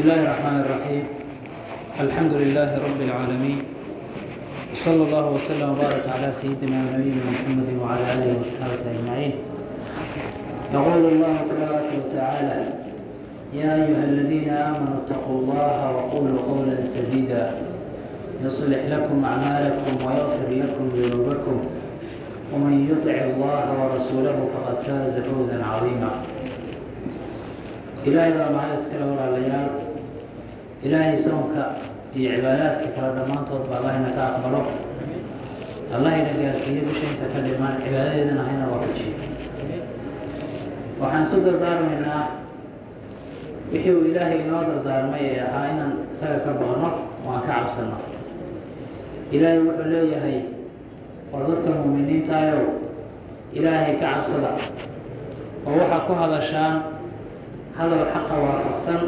بسم الله الرحمن الرحيم الحمد لله رب العالمين وصلى الله وسلم وبارك على سيدنا نبينا محمد وعلى آله وصحبه أجمعين يقول الله تبارك وتعالى يا أيها الذين آمنوا اتقوا الله وقولوا قولا سديدا يصلح لكم أعمالكم ويغفر لكم ذنوبكم ومن يطع الله ورسوله فقد فاز فوزا عظيما إلهي بقى معايا سكرة وراء ilaahay soonka iyo cibaadaadka kale dhammaantood ba allahina ka aqbalo gaarsiiyo bisha inta ka dhimaan cibaadadeedana hayna waafajiyo waxaan isu dardaarmaynaa wixii uu ilaahay inoo dardaarmay ee ahaa inaan isaga ka baqno oo aan ka cabsano ilaahay wuxuu leeyahay war dadka muuminiintaayow ilaahay ka cabsada oo waxaa ku hadashaan hadal xaqa waafaqsan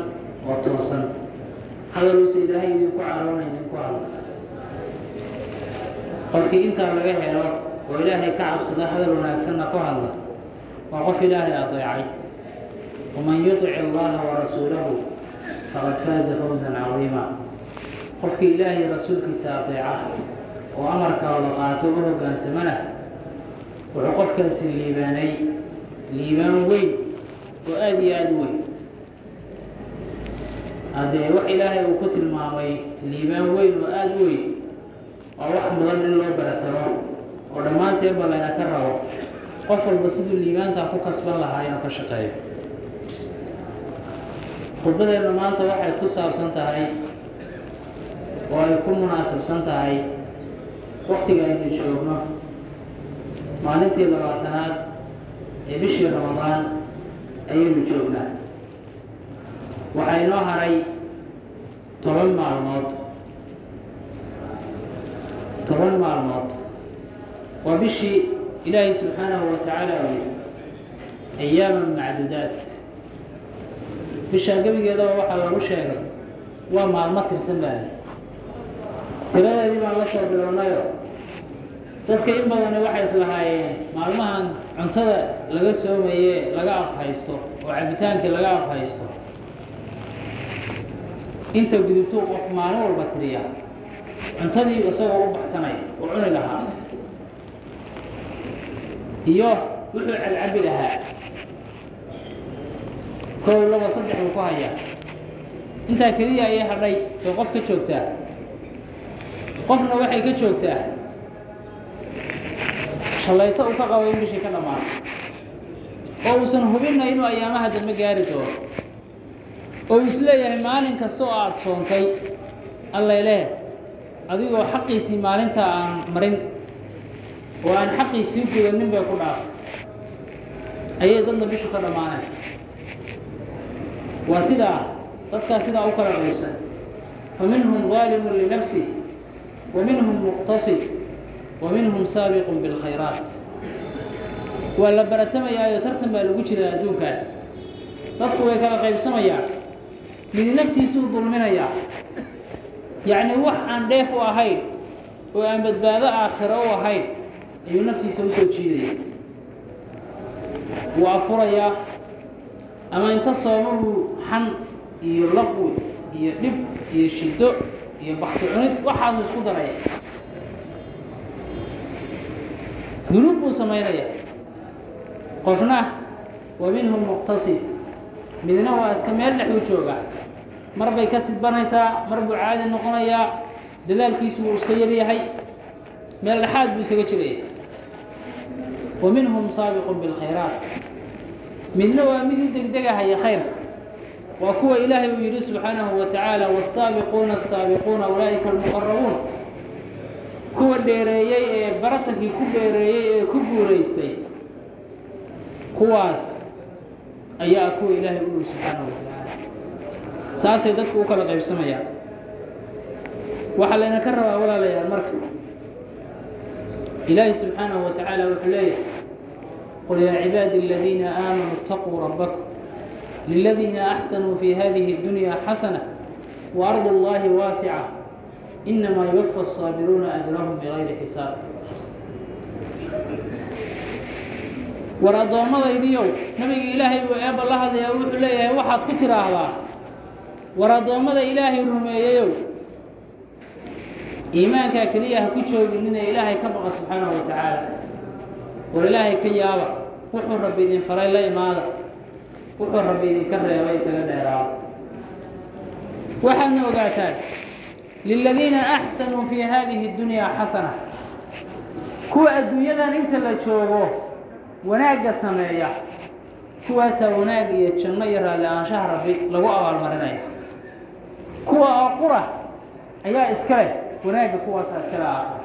oo toosan hadal uusa ilaahay idinku caroonaynin ku hadla qofkii intaa laga helo oo ilaahay ka cabsada hadal wanaagsanna ku hadla waa qof ilaahay adeecay. Waman yutic allaha warasuulahu faqad faaza fawsan cadiima. Qofkii ilaahay rasuulkiisa adeeca oo amarkooda qaato u hoggaansamana wuxuu qofkaasi liibaanay. Liibaan weyn oo aada iyo aada u weyn haddee wax ilaahay uu ku tilmaamay liibaan weyn oo aada u weyn waa wax mudan in loo baratamo oo dhammaanteenba layna ka rabo. Qof walba siduu liibaantaa ku kasban lahaa inuu ka shaqeeyo. Khudbadeenna maanta waxay ku saabsan tahay oo ay ku munaasabsan tahay waktiga aynu joogno. Maalintii labaatanaad ee bishii ramadaan ayaynu joognaa waxaa inoo haray toban maalmood. Toban maalmood. Waa bishii ilaahay subxaanahu wa tacaala uli ayaaman macduudaat. Bishaa gebigeedaba waxaa lagu sheegay waa maalmo tirsan baale tiradeedii baan la soo bilownayo. Dadka in badani waxay islahaayeen maalmahan cuntada laga soomaye laga afhaysto oo cabitaankii laga afhaysto inta gudubtuu qof maalin walba tiriya. Cuntadii isagoo u baxsanaya oo cuni lahaa. Iyo wuxuu cabcabi lahaa. Kow laba saddex buu ku hayaa. Intaa keliya ayay hadhay bay qof ka joogtaa qofna waxay ka joogtaa shallayto uu ka qabo in bishii ka dhammaato oo uusan hubinna inuu ayaamaha dambe gaari doono oo uu is leeyahay maalin kasta oo aada soontay allayleh adigoo xaqiisii maalintaa aan marin oo aan xaqiisii gudanin bay ku dhaaftay ayay dadna bishu ka dhammaanaysa. Waa sidaa dadkaa sidaa u kala qaybsan fa minhum daalimun linafsi wa minhum muqtasid wa minhum saabiqun bilkhayraat waa la baratamayaayo tartan baa lagu jiraa adduunkan dadku way kala qaybsamayaan midi naftiisuu dulminayaa yacni wax aan dheef u ahayn oo aan badbaado aakhiro u ahayn ayuu naftiisa u soo jiidaya. Wuu afurayaa ama inta sooma xan iyo laqwi iyo dhib iyo shiddo iyo bakti waxaasuu isku daraya dunuub buu samaynaya qofna wa muqtasid midna waa iska meel dhexuu jooga. Mar bay ka sidbanaysaa mar buu caadi noqonayaa dadaalkiisu wuu iska yaryahay meel dhexaad buu isaga jiraya. Wa minhum saabiqun bilkhayraat midna waa mid u degdegahaya khayrka waa kuwa ilaahay uu yidhi subxaanahu wa tacaala waasaabiquuna asaabiquuna ulaa'ika almuqarabuun kuwa dheereeyey ee baratankii ku dheereeyey ee ku guuraystay kuwaas ayaa kuwa ilaahay u dhow subxaanahu watacaala saasay dadku u kala qaybsamayaa waxaa layna ka rabaa walaalayaal marka. Ilaahay subxaanahu wa tacaala wuxuu leeyahay qul yaa cibaadi aladiina aamanuu اtaquu rabbakum liladiina axsanuu fii hadihi اdunya xasana waardu اllahi waasica inamaa yuwafa asaabiruuna ajrahum bigayri xisaab war addoommadaydiiow nabiga ilaahay buu eebba la hadlayaa wuxuu leeyahay waxaad ku tidhaahdaa war addoommada ilaahay rumeeyeyow iimaankaa keliya ha ku jooginina ilaahay ka baqa subxaanahu wa tacaala. War ilaahay ka yaaba wuxuu rabbi idin faray la imaada. Wuxuu rabbi idinka reebay isaga dheeraada. Waxaadna ogaataan liladiina axsanuu fii haadihi اdunyaa xasana. Kuwa adduunyadan inta la joogo wanaagga sameeya kuwaasaa wanaag iyo janno iyo raalli aanshaha rabbi lagu abaalmarinaya kuwa oo qura ayaa iska leh wanaagga kuwaasaa iskale aakhira.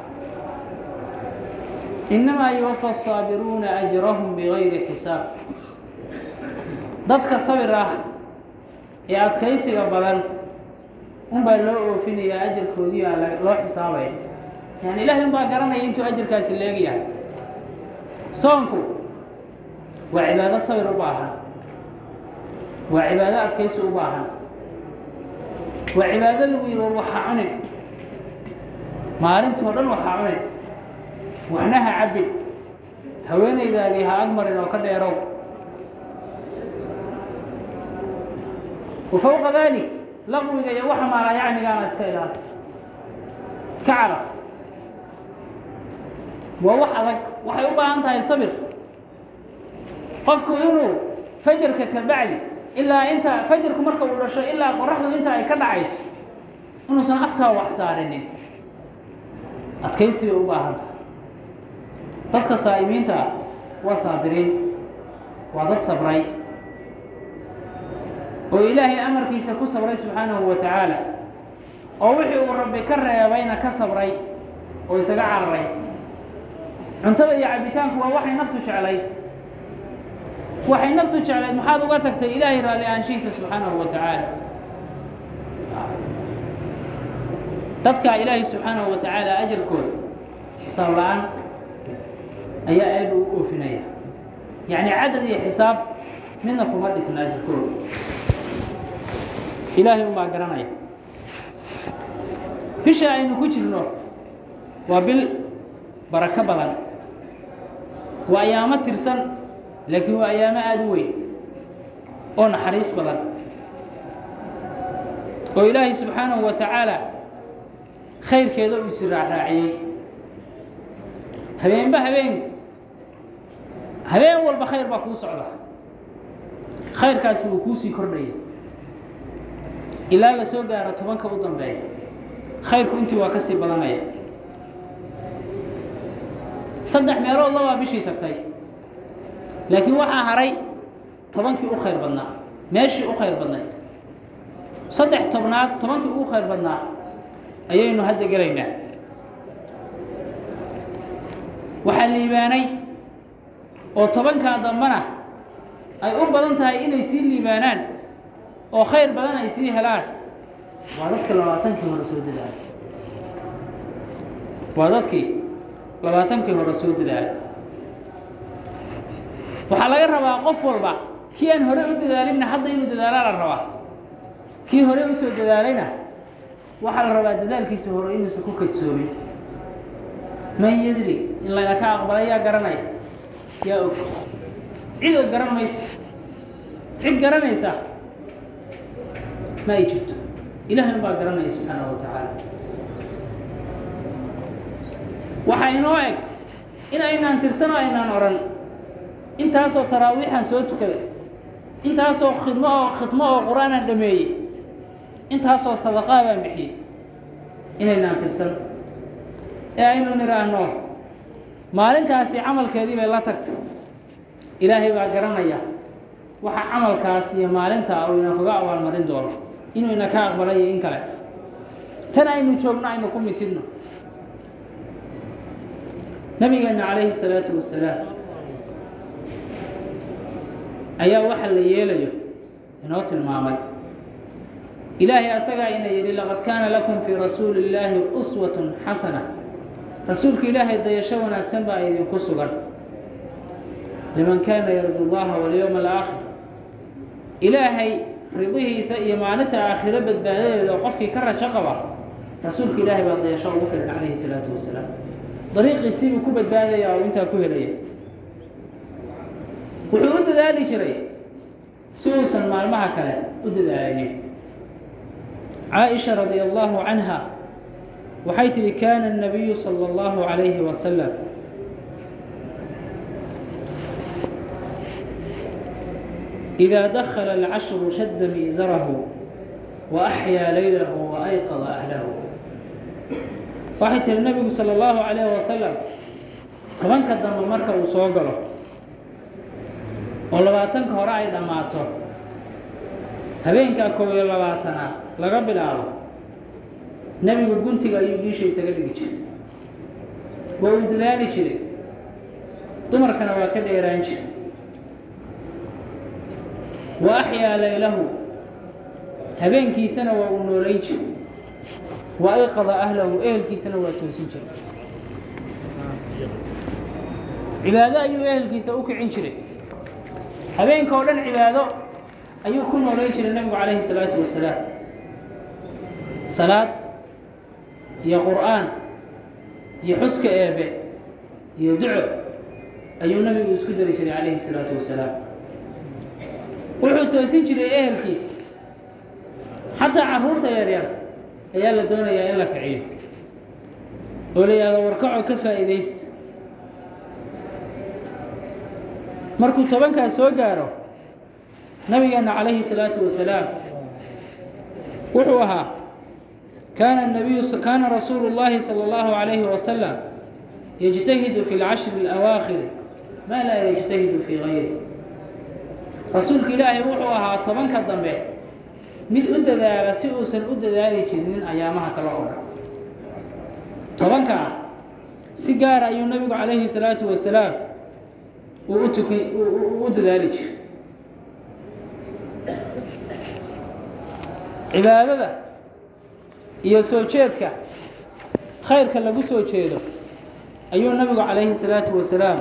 Innamaa yuwafa asaabiruuna ajrahum bigayri xisaab. Dadka sabir ah ee adkaysiga badan unbaa loo oofinayaa ajarkoodii aa loo xisaabaya. Yani ilaahay unbaa garanaya intuu ajarkaasi leegyahay soonku waa cibaado sabir u baahan. Waa cibaado adkaysi u baahan. Waa cibaado lagu yihi war waxaa cunin maalintoo dhan waxaa cunin waxna ha cabbin haweenaydaadii ha agmarin oo ka dheerow. Wa fowqa laqwiga iyo waxa maalaa yacnigaana iska ilaali. Ka carab. Waa wax adag. Waxay u baahan tahay sabir qofku inuu fajarka ka bacdi ilaa inta fajarku marka uu dhasho ilaa qoraxdu inta ay ka dhacayso inuusan afkaa wax saarinin. Adkaysi bay u baahan tahay. Dadka saa'imiinta ah waa saabiriin waa dad sabray. Oo ilaahay amarkiisa ku sabray subxaanahu wa tacaala oo wixii uu rabbi ka reebayna ka sabray oo isaga cararay cuntada iyo cabitaanku waa waxay naftu jeclayd waxay naftu jeclayd maxaad uga tagtay ilaahay raalli aanshihiisa subxaanahu wa tacaala. Dadkaa ilaahay subxaanahu wa tacaala ajarkooda xisaab la'aan ayaa eeba u oofinaya. Yacni cadad iyo xisaab midna kuma dhisna ajarkooda ilaahay unbaa garanaya. Bisha aynu ku jirno waa bil barako badan. Waa ayaamo tirsan laakiin waa ayaamo aada u weyn oo naxariis badan. oo ilaahay subxaanahu wa tacaala khayrkeeda u isi raacraaciyey. Habeenba habeen habeen walba khayr baa kuu socda. Khayrkaasi wuu kuusii kordhaya. Ilaa la soo gaaro tobanka u dambeeya khayrku intii waa ka sii badanaya. Saddex meelood labaa bishii tagtay laakiin waxaa haray tobankii u khayr badnaa. Meeshii u khayr badnayd saddex tobnaad tobankii ugu khayr badnaa ayaynu hadda gelaynaa. Waxaa liibaanay oo tobankaa dambana ay u badan tahay inay sii liibaanaan oo khayr badan ay sii helaan. Waa dadka labaatankii hore soo dadaalay waa dadkii labaatankii hore soo dadaalay waxaa laga rabaa qof walba kii aan hore u dadaalinna hadda inuu dadaalaa la rabaa. Kii hore u soo dadaalayna waxaa la rabaa dadaalkiisa hore inuusan ku kadsoomin man yadri in laynaka aqbalay yaa garanaya yaa og. Cid og garan mayso cid garanaysa ma ay jirto. Ilahay un baa garanaya subxaanahu wa tacaala. Waxaa inoo eg in aynaan tirsano aynaan odhan intaasoo taraawiixaan soo tukaday. Intaasoo khidmo oo khidmo oo qur'aanaan dhameeyey. Intaasoo sadaqaa baan bixiyey. Inaynaan tirsan ee aynu nidhaahno maalintaasi camalkeedii bay la tagtay. Ilaahay baa garanaya waxa camalkaas iyo maalintaa uu ina kaga abaalmarin doono. Inuu ina ka aqbalayo in kale. Tan aynu joogno aynu ku mitidno nabigeenna calayhi salaatu wasalaam ayaa waxa la yeelayo inoo tilmaamay. Ilaahay asagaa ina yidhi laqad kaana lakum fii rasuuli illaahi uswatun xasana. Rasuulka ilaahay dayasho wanaagsan baa idinku sugan. Liman kaana yarju llaha walyowma alaakhir ilaahay ridihiisa iyo maalinta aakhiro badbaadadeeda oo qofkii ka rajo qaba rasuulka ilaahay baa dayasho ugu filan calayhi salaatu wasalaam. Dariiqiisiibuu ku badbaadaya oo intaa ku helaya wuxuu u dadaali jiray si uusan maalmaha kale u dadaalinin caaisha radia allahu canha waxay tidhi kaana الnabiyu salى اllahu عalayhi wasalam إida dakla اlcashru shadda miisarahu waaxyaa laylahu waayqada ahlahu. Waxay tihi nabigu salى اllahu عalayh wasalam tobanka dambe marka uu soo galo oo labaatanka hore ay dhammaato. Habeenkaa koob iyo labaatanaad laga bilaabo nebigu guntiga ayuu dhiisha isaga dhigi jiray. Waa uu dadaali jiray. Dumarkana waa ka dheeraan jiray. Wa axyaa laylahu. Habeenkiisana waa uu noolayn jiray. Wa ayqada ahlahu ehelkiisana waa toosin jiray. Cibaado ayuu ehelkiisa u kicin jiray habeenka oo dhan cibaado ayuu ku noolayn jiray nebigu calayhi salaatu wasalaam. Salaad iyo qur'aan iyo xuska eebe iyo duco ayuu nebigu isku dari jiray calayhi salaatu wasalaam. Wuxuu toosin jiray ehelkiisa xataa carruurta yaryar ayaa la doonayaa in la kiciyo. Oo la yidhahdo warkaco ka faa'iidaysta markuu tobankaas soo gaaro nabigeenna calayhi salaatu wasalaam wuxuu ahaa kaana nabiyu kaana rasuulu llaahi sala allahu calayhi wasalam yajtahidu fi lcashri alawaakhiri maa laa yajtahidu fii gayri rasuulka ilaahay wuxuu ahaa tobanka dambe mid u dadaala si uusan u dadaali jirinin ayaamaha kale oo dhan tobankaa si gaara ayuu nabigu calayhi salaatu wasalaam uu dadaali jiray cibaadada iyo soo jeedka khayrka lagu soo jeedo ayuu nabigu calayhi salaatu wasalaam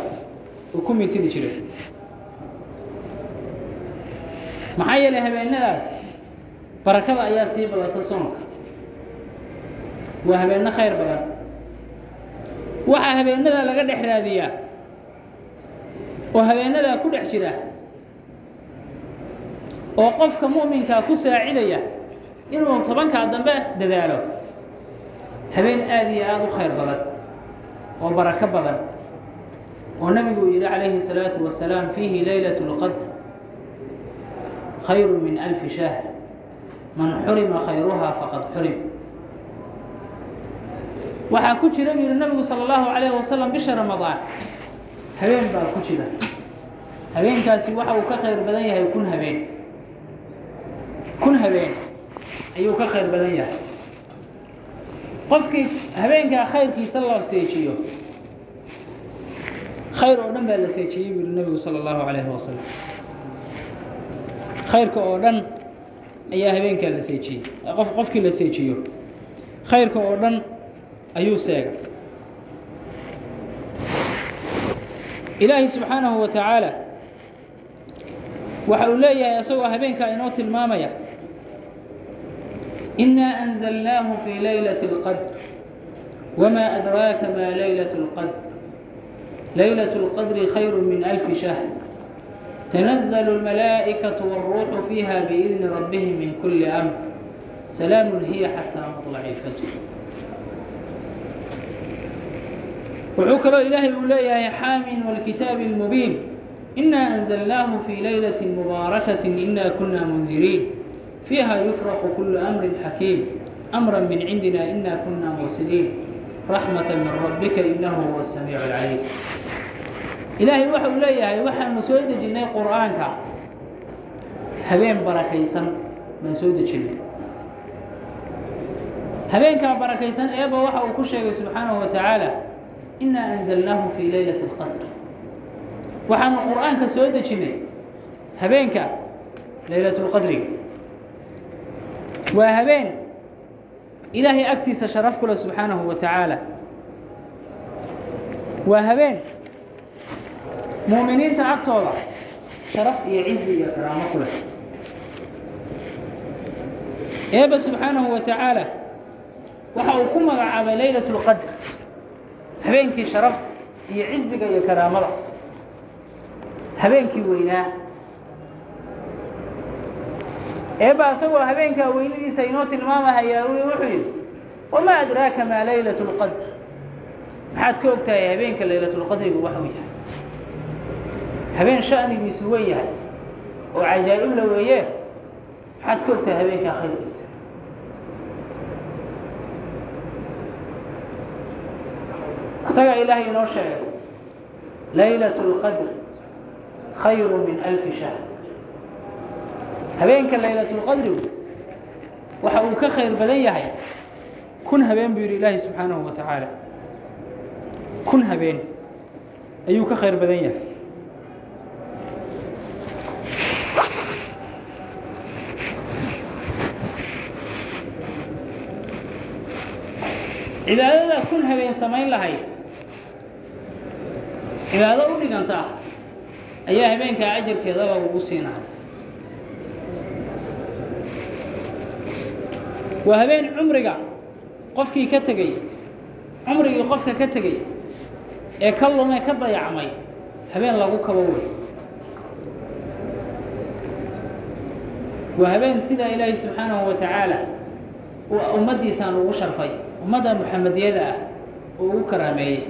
uu ku mintidi jiray. Maxaa yeelay habeenadaas barakada ayaa sii badata soonka. Waa habeenno khayr badan. Waxaa habeenada laga dhex raadiyaa oo habeenadaa ku dhex jira oo qofka mu'minkaa ku saacidaya inuu tobankaa dambe dadaalo habeen aad iyo aada u khayr badan oo barako badan oo nebigu yidhi calayhi الsalaaةu wasalaam fiihi laylaة اlqadr khayru min alfi shahr man xurima khayruhaa faqad xurim. Waxaa ku jira buu yidhi nebigu salى اllahu عalayh wasalam bisha ramadaan habeen baa ku jira habeenkaasi waxa uu ka khayr badan yahay kun habeen kun habeen ayuu ka khayr badan yahay qofkii habeenkaa khayrkiisa la seejiyo khayr oo dhan baa la seejiyey buu yihi nabigu salى اllahu عalayhi wasalam khayrka oo dhan ayaa habeenkaa la seejiyey qof qofkii la seejiyo khayrka oo dhan ayuu seegay ilaahay subxaanahu wa tacaala waxa uu leeyahay isagoo habeenkaa inoo tilmaamaya inaa anzalnaahu fii laylaة اlqadr wmaa adraaka maa laylaة اlqadr laylaة اlqadri khayru min alfi shahr tanazalu اlmalaa'ikaةu wاlruuxu fiiha biidni rabbihim min kuli amr salaamun hiya xataa maطlaci اlfajr wuxuu kaloo ilaahay uu leeyahay xaamin wاlkitaabi اlmubiin inaa anzalnaahu fii laylati mubaarakati inaa kunaa mundiriin fiiha yufraqu kulu amri xakiim amra min cindina inaa kunaa mursiliin raxmata min rabbika inahu huwa samiicu اlcaliim ilaahay waxa uu leeyahay waxaanu soo dejinnay qur'aanka habeen barakaysan baan soo dejinnay habeenkaa barakaysan eeba waxa uu ku sheegay subxaanaه wa tacaala inaa anzalnaahu fii laylati اlqadr waxaanu qur'aanka soo dejinay habeenka laylat اlqadriga waa habeen ilaahay agtiisa sharaf ku leh subxaanahu wa tacaala. Waa habeen mu'miniinta agtooda sharaf iyo cizi iyo karaamo ku leh. Eebba subxaanahu wa tacaala waxa uu ku magacaabay laylat اlqadr habeenkii sharafta iyo ciziga iyo karaamada. Habeenkii weynaa. Eebba isagoo habeenkaa weynadiisa inoo tilmaamahayaa wuxuu yidhi wamaa adraaka maa laylatu lqadr maxaad ka og habeenka laylatulqadrigu waxuu yahay. Habeen sha'nigiisu wen yahay oo cajaa'ib la weeye maxaad ka og habeenkaa khayrkiisa isagaa ilaahay inoo sheegay laylat اlqadr khayru min alfi shahr. Habeenka laylatulqadrigu waxa uu ka khayr badan yahay kun habeen buu yidhi ilaahay subxaanahu wa tacaala. Kun habeen ayuu ka khayr badan yahay. Cibaadada kun habeen samayn lahayd cibaado u dhiganta ayaa habeenkaa ajarkeeda lagugu siinahay waa habeen cumriga qofkii ka tegey cumrigii qofka ka tegey ee ka lumay ka dayacmay habeen lagu kabo wey. Waa habeen sidaa ilaahay subxaanahu wa tacaala uu ummaddiisaan ugu sharfay ummadda muxamediyada ah oo ugu karaameeyey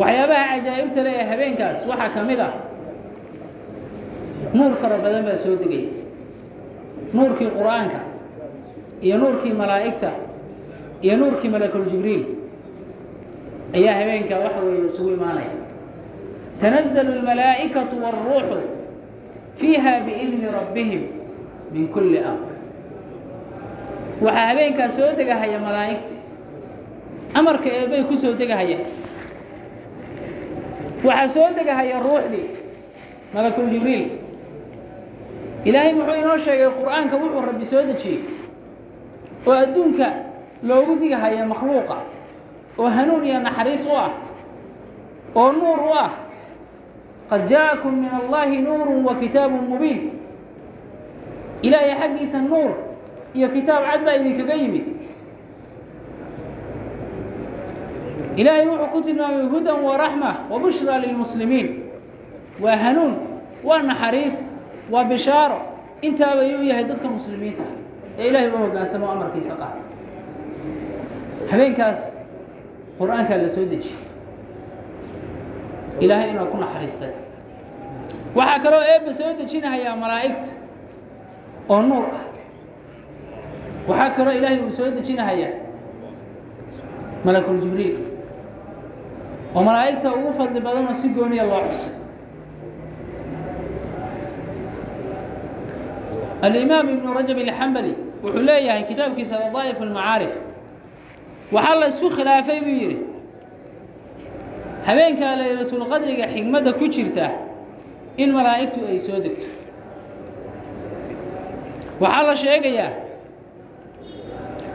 waxyaabaha cajaa'ibta le ee habeenkaas waxaa ka mid ah nuur fara badan baa soo degay. Nuurkii qur'aanka iyo nuurkii malaa'igta iyo nuurkii malakuljibriil ayaa habeenkaa waxa weeye isugu imaanaya. Tanazalu almalaa'ikatu wاlruuxu fiiha biidni rabbihim min kulli amr. Waxaa habeenkaa soo degahaya malaa'igti. Amarka eebbay ku soo degahaya waxaa soo degahaya ruuxdii malakuljibriil ilaahay muxuu inoo sheegay qur'aanka wuxuu rabbi soo dejiyey oo adduunka loogu digahaya makhluuqa oo hanuun iyo naxariis u ah oo nuur u ah. Qad jaa'akum min allahi nuuru wa kitaabun mubiin. Ilaahay xaggiisa nuur iyo kitaab cad baa idinkaga yimid ilaahay wuxuu ku tilmaamay hudan wa raxma wa bushraa lilmuslimiin waa hanuun waa naxariis waa bishaaro intaaba yuu yahay dadka muslimiinta ee ilaahay u hoggaansamo amarkiisa qaata habeenkaas qur'aankaa la soo dejiyey ilaahay inuu ku naxariistay waxaa kaloo eebba soo dejinahayaa malaa'igta oo nuur ah waxaa kaloo ilaahay uu soo dejinahayaa malakuljibriil oo malaa'igta ugu fadli badanoo si gooniya loo xusay alimaam ibnu rajab alxambali wuxuu leeyahay kitaabkiisa ladaa'if almacaarif waxaa la isku khilaafay buu yidhi habeenkaa laylatulqadriga xigmadda ku jirta in malaa'igtu ay soo degto. Waxaa la sheegayaa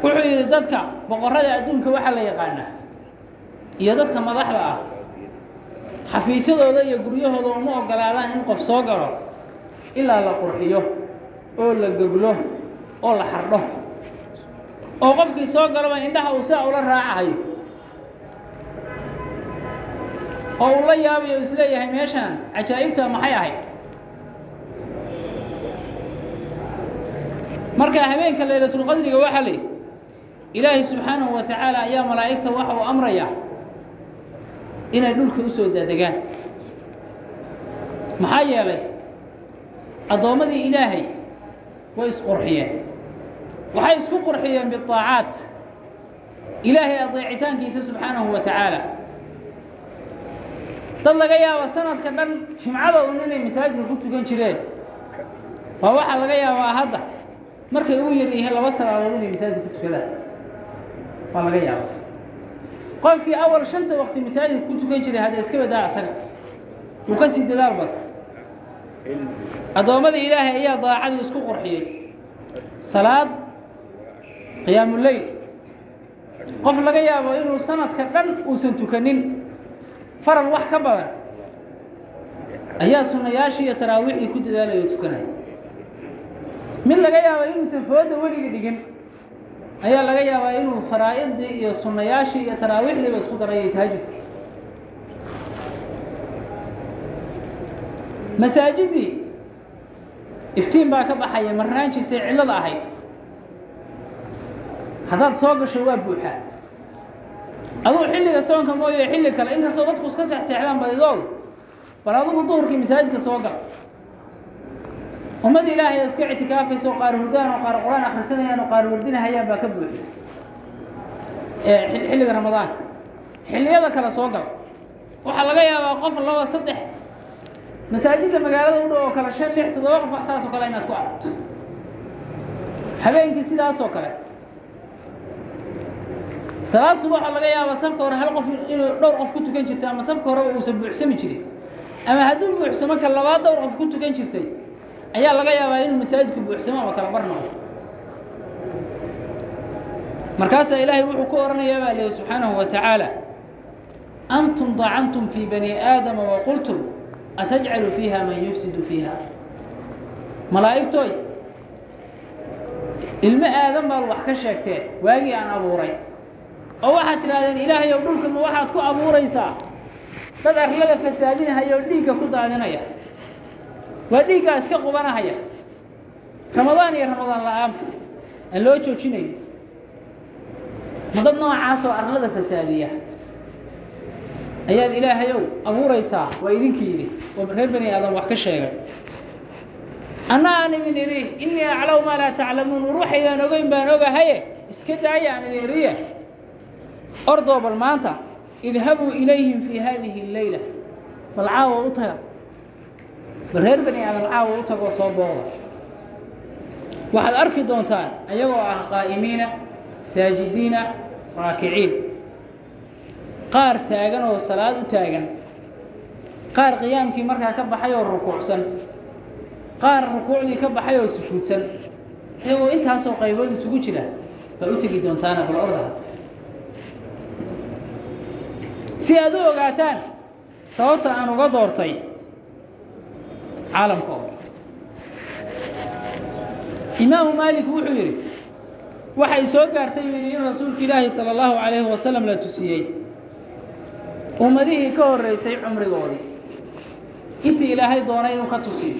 wuxuu yidhi dadka boqorrada adduunka waxaa la yaqaanaa iyo dadka madaxda ah. Xafiisyadooda iyo guryahooda uma ogolaadaan in qof soo galo ilaa la qurxiyo oo la goglo oo la xardho. Oo qofkii soo galaba indhaha uu sidaa ula raacahayo oo uu la yaabayo u is leeyahay meeshaan cajaa'ibta maxay ahayd? Marka habeenka laylatulqadriga waxaa la yidhi subxaanahu wa tacaala ayaa malaa'igta waxa uu amrayaa inay dhulka u soo daadegaan. Maxaa yeelay addoommadii ilaahay way isqurxiyeen waxay isku qurxiyeen biطaacaat ilaahay adeecitaankiisa subxaanahu wa tacaala. Dad laga yaaba sanadka dhan jimcada un inay masaajidka ku tukan jireen. Waa waxaa laga yaabaa hadda. Markay ugu yar yihiin laba salaadood inay masaajidka ku tukadaan waa laga yaaba qofkii awal shanta waqti masaajidka ku tukan jiray hadda iska badaa asaga uu ka sii dadaal bata addoommadii ilaahay ayaa daacadii isku qurxiyey. Salaad qiyaamuleyl qof laga yaabo inuu sanadka dhan uusan tukanin faral wax ka badan ayaa sunnayaashii iyo taraawiixdii ku dadaalaya o tukanaya. Mid laga yaaba inuusan fooda weligii dhigin ayaa laga yaabaa inuu faraa'idii iyo sunnayaashii iyo taraawiixdiiba isku darayay tahajudka masaajiddii iftiin baa ka baxaya marnaan jirtay cillada ahayd. Haddaad soo gasho waa buuxaa adugu xilliga soonka mooye xilli kale inkastoo dadku iska seexseexdaan badidoodu bal adugu duhurkii masaajidka soo gal ummad ilaahay oo ictikaafayso qaar hurdaan oo qaar qur'aan akhrisanayaan oo qaar wardinahayaan baa ka buuxi. Xilliga ramadaanka xilliyada kale soo gal. Waxaa laga yaabaa qof laba saddex masaajidda magaalada u dhow oo kale shan lix toddoba qof wax saas oo kale inaad ku aragto. Habeenkii sidaas kale. Salaad subax oo laga yaaba safka hore hal qof inuu dhowr qof ku tukan jirtay ama safka hore uusan buuxsami jirin ama hadduu buuxsamo ka labaad dhowr qof ku tukan jirtay ayaa laga yaabaa inuu masaajidku buuxsamo ama kala bar markaasaa ilaahay wuxuu ku odhanayaa baa lihi subxaanahu wa tacaala antum dacantum fii bani aadama waqultum atajcalu fiiha man yufsidu fiiha. Malaa'igtooy ilmo aadan baad wax ka sheegteen waagii aan abuuray. Oo waxaad tidhahdeen ilaahay ow dhulka ma waxaad ku abuuraysaa. Dad arlada fasaadinahaya oo dhiigga ku daadinaya waa dhiiggaa iska qubanahaya. Ramadaan iyo ramadaan la'aanba aan loo joojinayn ma dad arlada fasaadiya. Ayaad ilaahayow abuuraysaa waa idinkii yidhi. Oo reer bani aadam wax ka sheegay. Anna idin idhi innii aclaw maa laa taclamuun war waxaydaan ogeyn baan ogahaye. Iska daaya aan idin idhiye ordoo bal maanta idhabuu ilayhim fii haadihi alleyla bal caawa u taga bal reer bani aadam caawa u tagoo soo booda. Waxaad arki doontaan ayagoo ah qaa'imiina saajidiina raakiciin qaar taagan oo salaad u taagan. Qaar qiyaamkii markaa ka baxay oo rukuucsan. Qaar rukuucdii ka baxay oo sujuudsan. Iyagoo intaasoo qaybood isugu jira baa u tegi doontaana bal orda hadda si aad u ogaataan sababta aan uga doortay caalamka oo imaamu maalik wuxuu yidhi waxay soo gaartay buu yidhi in rasuulka ilaahi sala allahu calayhi wasalam la tusiyey. Ummadihii ka horreysay cumrigoodii. Intii ilaahay doonay inuu ka tusiyo.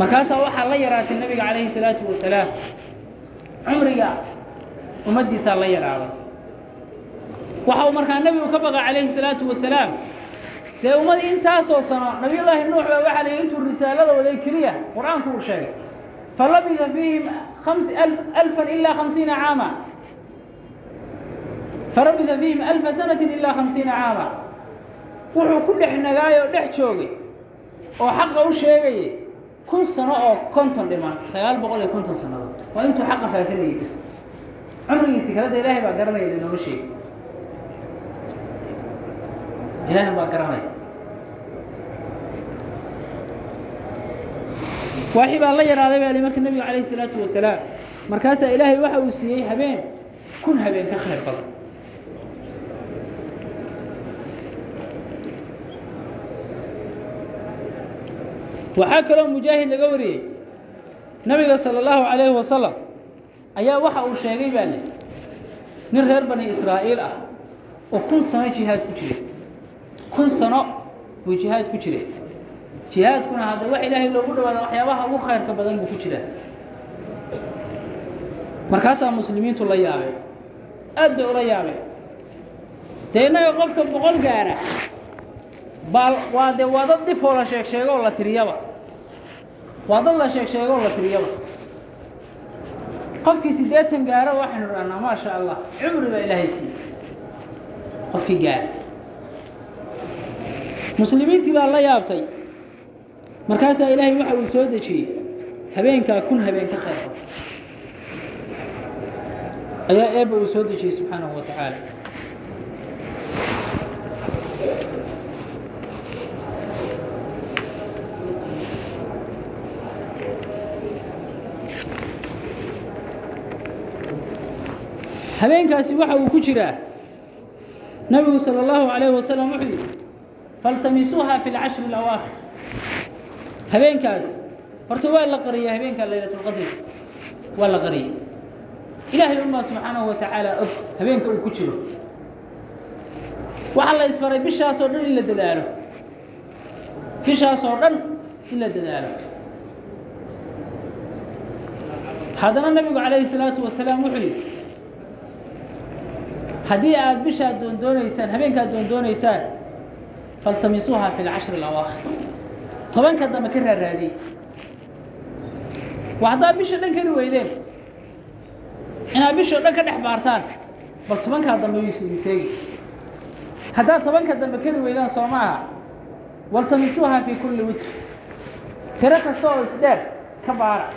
Markaasaa waxaa la yaraatay nabiga calayhi salaatu wasalaam cumriga ummaddiisaa la yaraaday waxa uu markaa nebigu ka baqa calayhi salaatu wasalaam dee ummad intaasoo sano nabiyullaahi nuux baa waxaa la yidhi intuu risaalada waday keliya qur'aanku uu sheegay falabisa fiihim khams alfan ilaa khamsiina caama. Falabisa fiihim alfa sanatin ilaa khamsiina caama. Wuxuu ku dhex nagaayoo dhex joogay oo xaqa u sheegayay kun sano oo konton dhiman sagaal boqol iyo konton sannadood waa intuu xaqa faafinayay bis cumrigiisi kaleda ilaahay baa garanaya linooma sheegi ilaahay baa garanaya waaxi baa la yaraaday baa li marka nebiga calayhi isalaatu wasalaam. Markaasaa ilaahay waxa uu siiyey habeen. Kun habeen ka khayr badan. Waxaa kaloo mujaahid laga wariyey. Nabiga sala allahu calayhi wasalam ayaa waxa uu sheegay baa li nin reer bani israa'iil ah oo kun sano jihaad ku jiray kun sano buu jihaad ku jiray. Jihaadkuna hadda wax ilaahay loogu dhawaada waxyaabaha ugu khayrka badan buu ku jiraa. Markaasaa muslimiintu la yaabeen. Aad bay ula yaabeen. Dee qofka boqol gaara. Baa waa dee waa dad dhifoo la sheeg sheegoo la tiriyaba. Waa la sheeg sheegoo la tiriyaba. Qofkii siddeetan gaaro waxaynu dhahnaa maa sha allah cumri baa ilaahay siiyey. Qofkii gaara muslimiintii baa la yaabtay markaasaa ilaahay waxa uu soo dejiyey habeenkaa kun habeen ka khayr badan ayaa eebba uu soo dejiyey subxaanahu wa tacaala habeenkaasi waxa uu ku jiraa nabigu salى اllahu عalayه wasalam wuxuu yidhi faltamisuuha fi اlcashr اlawaakhir habeenkaas horta waa la qariya habeenka laylat اlqadr waa la qariya ilaahay unbaa subxaanahu wa tacaala og habeenka uu ku jiro waxaa la isfaray bishaasoo dhan in la dadaalo bishaasoo dhan in la dadaalo haddana nabigu calayhi الsalaatu wasalaam wuxuu yidhi haddii aad bishaad doondoonaysaan habeenkaad doondoonaysaan faltamisuuha fi lcashri alawaakhir tobanka dambe ka raaraadiyey waa haddaad bisha dhan kari weydeen inaad bishao dhan ka dhex baartaan bal tobankaa dambe yuusidin seegi haddaad tobanka dambe kari weydaan soo ma aha waltamisuuha fii kulli witr tiro kasta oo isdheer ka baara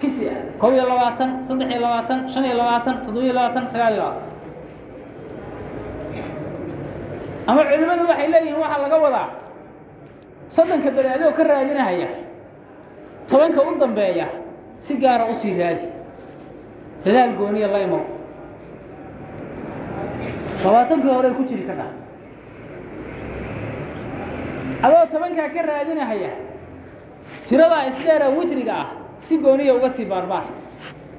kisi ah kob iyo labaatan saddex iyo labaatan shan iyo labaatan toddobiyo labaatan sagaal iyo labaatan ama culimmadu waxay leeyihiin waxaa laga wadaa. Soddonka beri adigoo ka raadinahaya tobanka u dambeeya si gaara u sii raadi. Dadaal gooniya la labaatankii horey ku jiri ka dha adoo tobankaa ka raadinahaya tiradaa isdheera witriga ah si gooniya uga sii baarbaar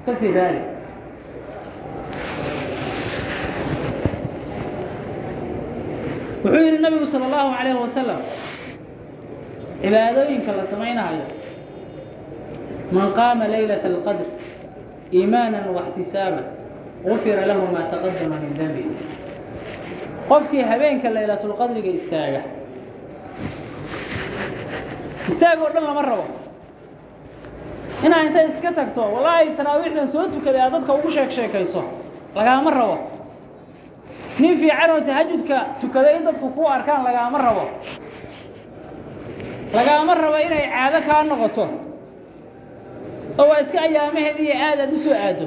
ka sii raadi wuxuu yidhi nabigu salى اllahu عalayh wasalam cibaadooyinka la samaynayo man qaama laylaة اlqadr iimaana واxtisaaban gufira lahu maa taqadama min dembi qofkii habeenka laylatulqadriga istaaga istaag oo dhan lama rabo. Inaa inta iska tagto walaahi taraawiixdan soo tukaday aad dadka ugu sheeg sheekayso lagaama rabo nin fiican oo tahajudka tukaday in dadku ku arkaan lagaama rabo. Lagaama rabo inay caado kaa noqoto. Oo waa iska ayaamaheediiyo aad aad u soo aado.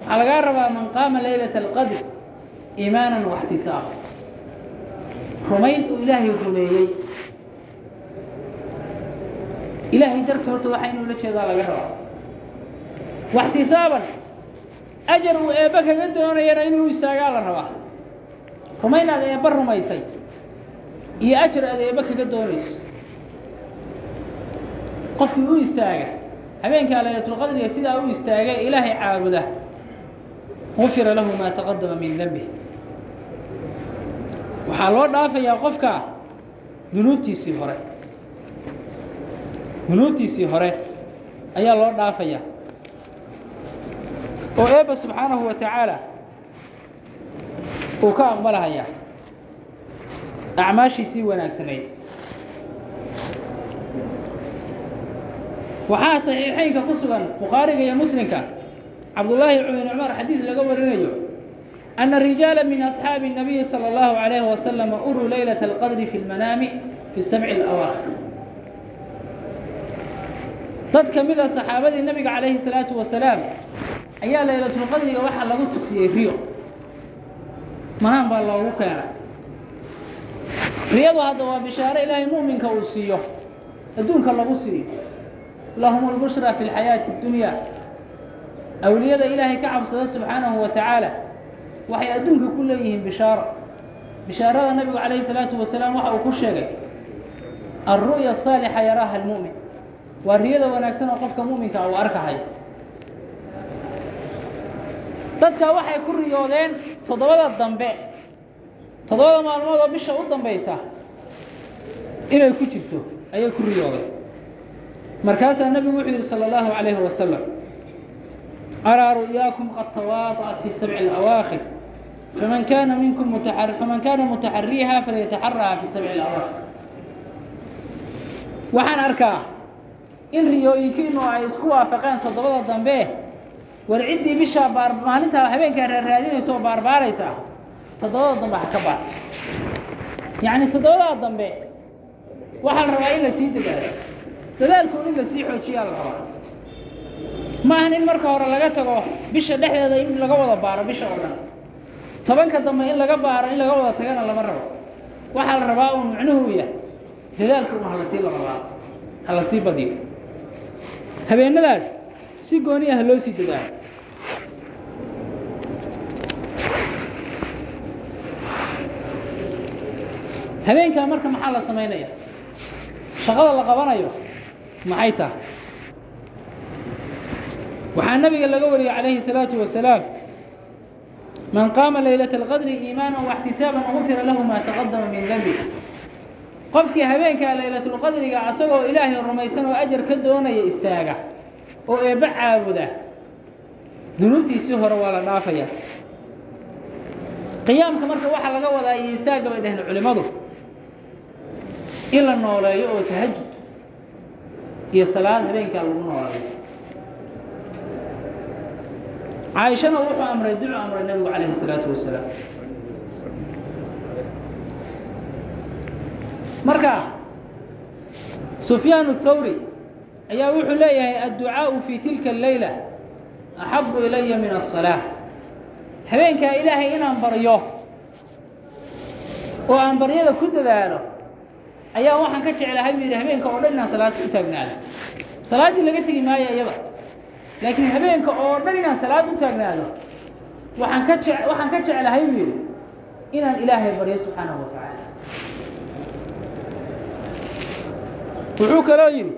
Waxaa lagaa rabaa man qaama laylata alqadr iimaanan waxtisaaba rumayn uu ilaahay rumeeyey. Ilaahay darta horta inuu la jeedaa laga rabaa. Waxtisaaban ajar uu eebbe kaga doonayana inuu istaagaa la rabaa. Rumayn aad eebbe rumaysay. Iyo ajar aad eebbe kaga doonayso qofkii u istaaga habeenkaa laylatulqadriga sidaa u istaaga ilaahay caabuda. Gufira lahu maa taqadama min denbih waxaa loo dhaafayaa qofka dunuubtiisii hore. Dunuubtiisii hore ayaa loo dhaafayaa oo eebba subxaanahu wa tacaala uu ka aqbalahaya acmaashiisii wanaagsanayd waxaa saxiixaynka ku sugan bukhaariga iyo muslimka cabdullaahi ibn cumar xadiis laga warinayo ana rijaala min asxaabi الnabiyi salى اllahu عalayh wasalama uruu laylaة اlqadri fi اlmanaami fi sabci اlawaakhir dad ka mida ah saxaabadii nabiga calayhi الsalaatu ayaa laylatulqadriga waxaa lagu tusiyey riyo. Manaan baa loogu keena riyadu hadda waa bishaaro ilaahay mu'minka uu siiyo. Adduunka lagu siiyo lahum اlbushra fi اlxayaati اddunyaa awliyada ilaahay ka cabsada subxaanahu wa tacaala waxay adduunka ku leeyihiin bishaaro. Bishaarada nabigu calayhi salaatu wasalaam waxa uu ku sheegay alru'ya asaalixa yaraaha almu'min. Waa riyada wanaagsan oo qofka mu'minka uu arkahayo dadka waxay ku riyoodeen toddobada dambe. Toddobada maalmood oo bisha u dambaysa inay ku jirto ayay ku riyoodeen. Markaasaa nebigu wuxuu yidhi salى اllahu عalayhi wasalam araa ru'yaakum qad tawaadaأat fi sabci اlawaakhir faman kaana minkum faman kaana mutaxariiha falyataxaraha fi sabci اlawaakhir waxaan arkaa in riyooyinkiinu ay isku waafaqeen toddobada dambe war ciddii bishaa baar maalintaa habeenkaa raaraadinaysa oo baarbaaraysaa toddobada dambe ha ka baar. Yacni toddobadaa dambe waxaa la rabaa in la sii dadaalo. Dadaalkoon in la sii xoojiyaa la rabaa. Maahan in marka hore laga tago bisha dhexdeeda in laga wada baaro bisha oo dhan tobanka dambe in laga baaro in laga wada tagana lama rabo. Waxaa la rabaa uu micnuhu yahay. Dadaalka un halasii la rabaa ha la sii badiyo. Habeenadaas si gooni ah loo sii dadaalo habeenkaa marka maxaa la samaynaya shaqada la qabanayo maxay tahay waxaa nabiga laga wariyey calayhi الsalaaةu wasalaam man qaama laylaة اlqadri iimaana واxtisaaban gufira lahu ma taqadama min denbi qofkii habeenkaa laylatulqadriga asagoo ilaahay rumaysan oo ajar ka doonaya istaaga oo eebba caabuda dunuubtiisii hore waa la dhaafaya qiyaamka marka waxaa laga wadaa iyo istaagga bay dhaheen culimmadu in la nooleeyo oo tahajud iyo salaad habeenkaa lagu nooleeyo caaishana wuxuu amray dinu amray nabigu calayhi salaatu wasalaam. Marka sufyaan اthawri ayaa wuxuu leeyahay adducaaءu fii tilka اleyla axabu ilaya min الصalaaة habeenkaa ilaahay inaan baryo oo aan baryada ku dadaalo ayaa waxaan ka jeclahay buu yidhi habeenka oo dhan inaan salaad u taagnaado. Salaaddii laga tegi maayo iyada laakiin habeenka oo dhan inaan salaad u taagnaado waxaan ka je waxaan ka jeclahay buu yidhi inaan ilaahay baryo subxaanahu wa wuxuu kaloo yidhi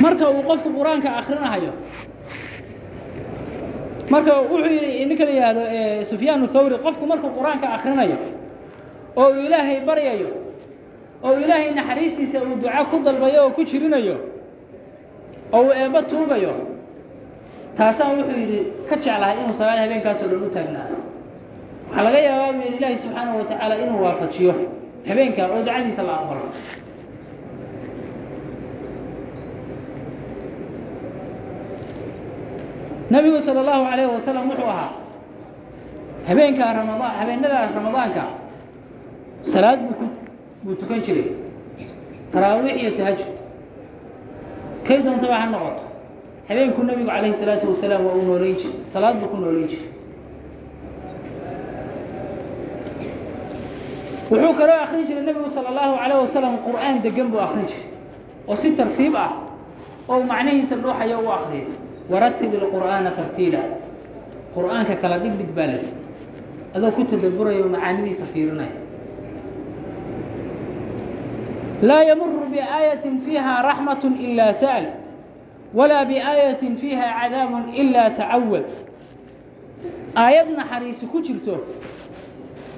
marka uu qofku qur'aanka akrinahayo marka wuxuu yidhi ninka la yidhaahdo sufyaan thawri qofku markuu qur'aanka akrinayo oo uu ilaahay baryayo oo ilaahay naxariistiisa uu duca ku dalbayo oo ku jirinayo oo uu eebba tuugayo taasaan wuxuu yidhi ka jeclahay inuu salaad habeenkaasoo dhan u taagnaado waxaa laga yaabaa buu yidhi ilaahi subxaanahu wa tacaala inuu waafajiyo habeenkaa oo ducadiisa la aqbalo nebigu sala allahu calayhi wasalam wuxuu ahaa habeenkaa ramadaan habeenadaa ramadaanka. Salaad buu ku buu tukan jiray. Taraawiix iyo tahajud kay doontaba ha noqoto. Habeenkuu nebigu calayhi salaatu wasalaam waa uu noolayn jir salaad buu ku noolayn jiray. Wuxuu kaloo akrin jiray nebigu salى اllahu عalيه wasalam qur'aan degan buu akrin jiray. Oo si tartiib ah oo macnihiisa dhuuxaya u akriyay waratil ilqur'aana tartiila. Qur'aanka kala dhigdhig baa leh. Adoo ku tadaburaya oo macaanidiisa fiirinaya laa yamuru biaayatin fiiha raxmat ilaa sa'l walaa biaayatin fiiha cadaabun ilaa tacawad aayad naxariisi ku jirto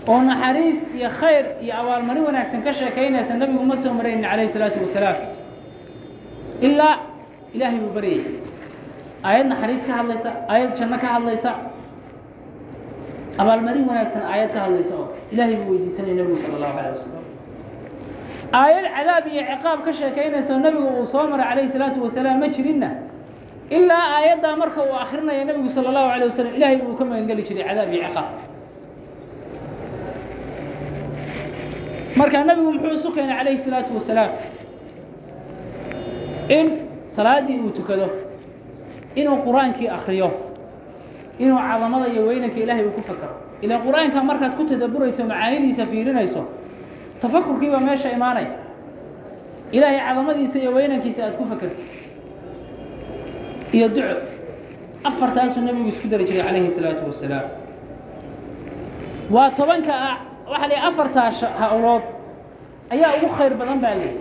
oo naxariis iyo khayr iyo abaalmarin wanaagsan ka sheekaynaysa nabigu ma soo maraynin calayh isalaatu wasalaam. Ilaa ilaahay buu baryay aayad naxariis ka hadlaysa aayad janno ka hadlaysa. Abaalmarin wanaagsan aayad ka hadlaysa oo ilaahay buu weydiisanaya nebigu sala allahu alayh wasalam aayad cadaab iyo ciqaab ka sheekaynaysa nebigu uu soo maray calayhi salaatu wasalaam ma jirinna ilaa aayaddaa marka uu akrinaya nebigu sala allahu alayh wasalam ilaahay buu ka magangeli jiray cadaab iyo ciqaab. Markaa nebigu muxuu isu keenay calayhi salaatu wasalaam? In salaaddii uu tukado inuu qur'aankii akriyo inuu cadamada iyo weynanka ilaahay uu ku fakaro. Ilaa qur'aanka markaad ku tadaburayso macaanidiisa fiirinayso tafakurkii baa meesha imaanay. Ilaahay cadamadiisa iyo weynankiisa aad ku fakartid. Iyo duco afartaasuu nebigu isku dari jiray calayhi salaatu wasalaam waa tobanka waxaa la afartaa hawlood ayaa ugu khayr badan baa leeyi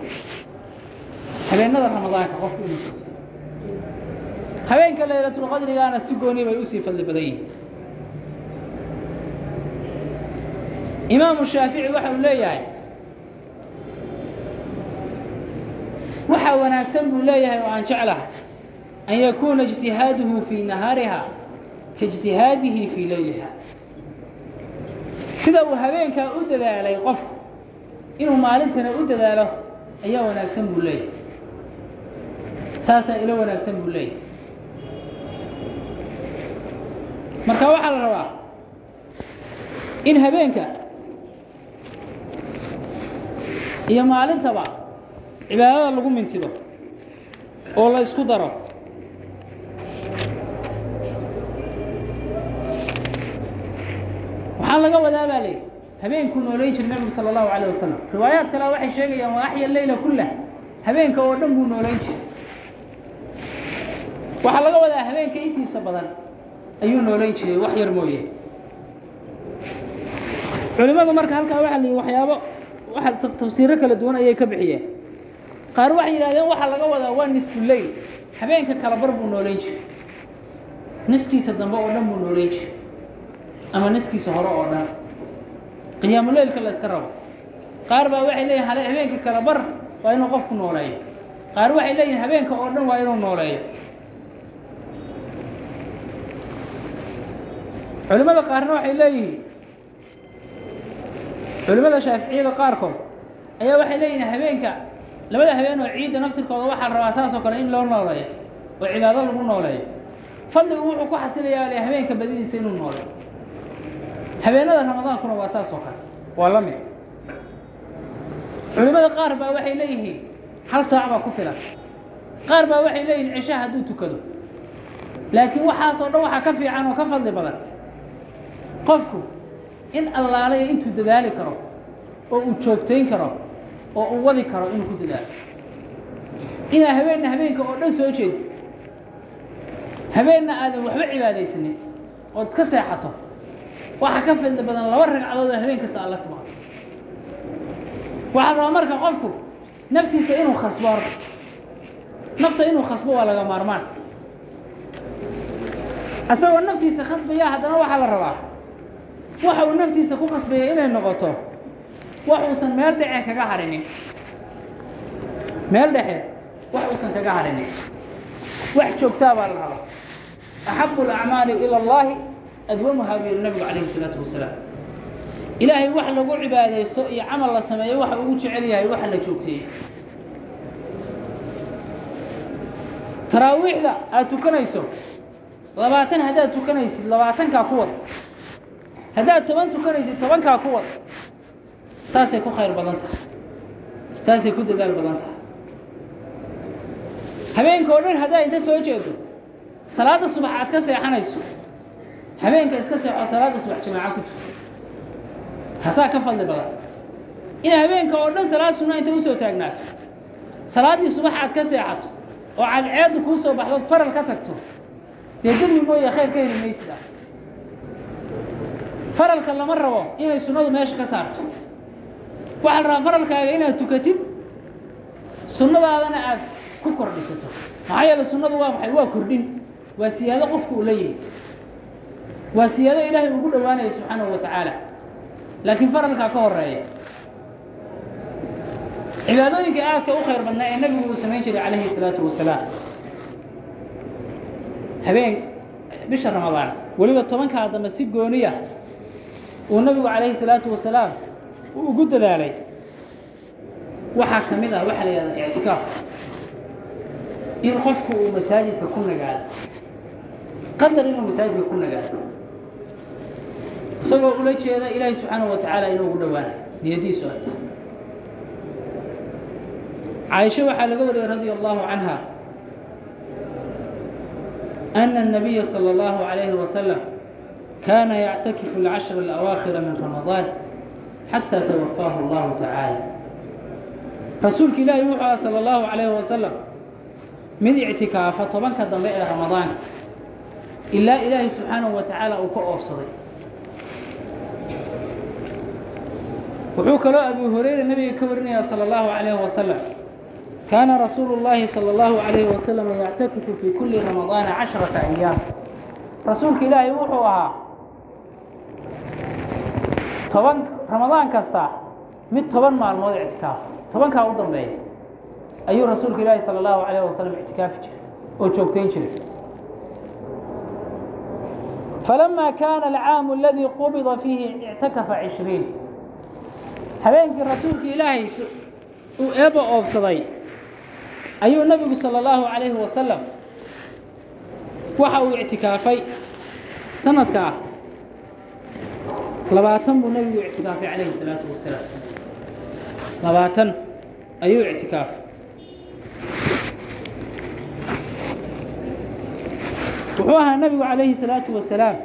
habeenada ramadaanka qofku inuusa habeenka laylatulqadrigaana si gooni bay usii fadli badan yihiin imaamu shaafici waxa uu leeyahay waxaa wanaagsan buu leeyahay oo aan jeclahay an yakuuna اجtihaaduhu fii nahaariha kaاجtihaadihi fii leyliha sida uu habeenkaa u dadaalay qofku inuu maalintana u dadaalo ayaa wanaagsan buu leeyahay saasaa ilo wanaagsan buu leeyahay Marka waxaa la rabaa in habeenka iyo maalintaba cibaadada lagu mintido oo la isku daro waxaa laga wadaa baa leeyihi habeenkuu nooleyn jiray nebigu sala allahu calayh wasalam riwaayaad kale waxay sheegayaan waa axya leyla kullah. Habeenka oo dhan buu nooleyn jiray. Waxaa laga wadaa habeenka intiisa badan ayuu nooleyn jiray wax yar mooye. Culimmadu marka halkaa waxaa la yihi waxyaabo waxa tafsiiro kala duwan ayay ka bixiyeen. Qaar waxay yidhahdeen waxaa laga wadaa waa nisfu leyl habeenka kala bar buu nooleyn jiray. Niskiisa dambe oo dhan buu nooleyn jiray. Ama niskiisa hore oo dhan. Qiyaamuleylka la iska rabo. Qaar baa waxay leeyihiin habeenka kala bar waa inuu qofku nooleeyo. Qaar waxay leeyihiin habeenka oo dhan waa inuu nooleeyo culimmada qaarna waxay leeyihiin. Culimmada shaaficiyada qaarkood ayaa waxay leeyihiin habeenka. Labada habeen oo ciidda naftirkooda waxaa rabaa saas oo kale in loo nooleeyo oo cibaado lagu nooleeyo. Fadligu wuxuu ku xasilayaa le habeenka badidiisa inuu nooleeyo. Habeenada ramadaankuna waa saas oo kale. Waa la mid. Culimmada qaar baa waxay leeyihiin hal saac baa ku filan. Qaar baa waxay leeyihiin cishaha hadduu tukado. Laakiin waxaasoo dhan waxaa ka fiican oo ka fadli badan qofku in allaalaya intuu dadaali karo oo uu joogtayn karo oo uu wadi karo inuu ku dadaalo. Inaa habeenna habeenka oo dhan soo jeedid habeenna aadan waxba cibaadaysanin ood iska seexato. Waxaa ka fadli badan laba ragcadood oo habeen kasta aad la timaado waxaa rabaa marka qofku naftiisa inuu khasbo horta nafta inuu khasbo waa laga maarmaan. Asagoo naftiisa khasbaya haddana waxaa la rabaa waxa uu naftiisa ku khasbaya inay noqoto. Wax uusan meel dhexe kaga harinin. Meel dhexe wax uusan kaga harinin. Wax joogtaa baa la rabaa axabu alacmaali ila allahi adwamuhaa buu yihi nabigu calayhi isalaatu wasalaam. Ilaahay wax lagu cibaadaysto iyo camal la sameeyo waxa ugu jecel yahay waxa la joogteeyey taraawiixda aada tukanayso. Labaatan haddaad tukanaysid labaatankaa ku wad haddaad toban tukanaysid tobankaa ku wad. Saasay ku khayr badan tahay. Saasay ku dadaal badan tahay. Habeenka oo dhan haddaad inta soo jeedo salaadda subax aad ka seexanayso habeenka iska seexo salaadda subax jamaaco ku tuko hasaa ka fadli badan. In habeenka oo dhan salaad sunna inta u soo taagnaato salaaddii subax aad ka seexato oo cadceeddu kuu soo baxdood faral ka tagto dee dembi mooye khayr ka heli maysid ah faralka lama rabo inay sunnadu meesha ka saarto. Waxaa la rabaa faralkaaga inaad tukatid sunnadaadana aad ku kordhisato. Maxaa yeele sunnadu waa maxay? Waa kordhin. Waa siyaado qofku uu la yimid. Waa siyaado ilaahay ugu dhowaanaya subxaanahu wa tacaala laakiin faralkaa ka horreeya cibaadooyinka aadka u khayr badnaa ee nebigu uu samayn jiray calayhi salaatu wasalaam. Habeen bisha ramadaan weliba tobankaa dambe si gooniya uu nabigu calayhi salaatu wasalaam uu ugu dadaalay. Waxaa ka mid ah waxaa la yihahdaa ictikaaf. In qofku uu masaajidka ku nagaado. Qadar inuu masaajidka ku nagaado. Isagoo ula jeeda ilaahay subxaanahu wa tacaala inuu ugu dhowaana niyadiisu ay tahay. Caaisha waxaa laga wariyey radia allahu canha kaana yactakifu اlcashra alawaakhira min ramadaan xataa tawafaahu اllahu tacaala rasuulka ilaahi wuxuu ah sala اllahu calayhi wasalam mid ictikaafa tobanka dambe ee ramadaanka ilaa ilaahay subxaanahu wa tacaala uu ka oofsaday wuxuu kaloo abu horeyre nebiga ka warinayaa salى اllahu عalayh wasalam kaana rasuulu اllaahi salى اllahu عalayh wasalam yactakifu fii kuli ramadaana cashraةa ayaam rasuulka ilaahay wuxuu ahaa toban ramadaan kasta mid toban maalmood ictikaafa tobankaa u dambeeya ayuu rasuulka ilaahi salى اllahu alayh wasalam ictikaafi jiray oo joogtayn jiray. Falama kaana alcaamu aladii qubida fiihi ictakafa cishriin. Habeenkii rasuulka ilaahay uu eebba oobsaday ayuu nebigu salى اllahu alayhi wasalam waxa uu ictikaafay sanadka ah labaatan buu nabigu ictikaafay calayhi salaatu wasalaam labaatan ayuu ictikaafay. Wuxuu ahaa nabigu calayhi salaatu wasalaam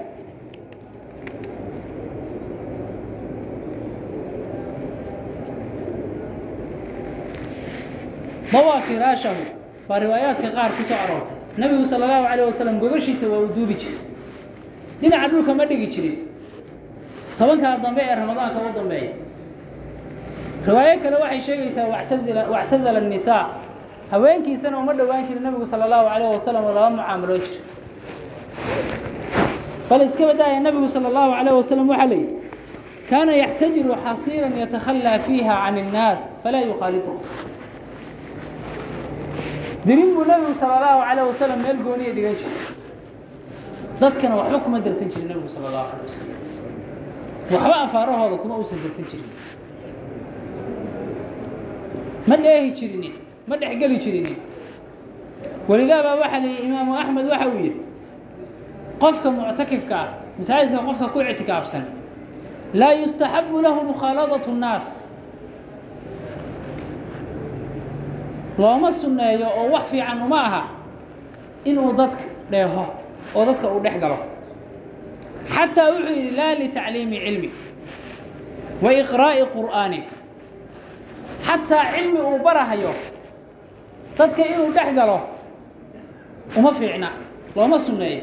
dawaa firaashahu baa riwaayaadka qaar ku soo aroortay. Nebigu sala allahu calayh wasalam gogashiisa waa uu duubi jiray. Dhinaca dhulka ma dhigi jirin tobankaa dambe ee ramadaanka u dambeeya riwaayo kale waxay sheegaysaa wactazala الnisaa haweenkiisana uma dhowaan jirin nebigu salى اllahu alayh wasalam oo laba mucaamuloo jira bal iska badaaya ah nebigu salى اllahu alayh wasalam waxaa leyihi kaana yaxtajiru xasiira yatakhallىa fiiha can الnaas falaa yukhaaliduhu dirin buu nebigu salى اllahu alayh wasalam meel gooniya dhigan jiray. Dadkana waxba kuma dersan jirin nebigu salى اllahu alيh wasalam waxba afaarahooda kuma uusan darsan jirin. Ma dheehi jirinin ma dhexgeli jirinin. Welidaa baa waxaa la yihi imaamu axmed waxa uu yidhi qofka muctakifka ah masaajidka qofka ku ictikaafsan laa yustaxabu lahu mukhaaladat الnaas looma sunneeyo oo wax fiican uma aha inuu dadka dheeho oo dadka uu dhex galo xataa wuxuu yidhi laa litacliimi cilmi wa iqraa'i qur'aani xataa cilmi uu barahayo dadka inuu dhex galo uma fiicna looma sunneeyo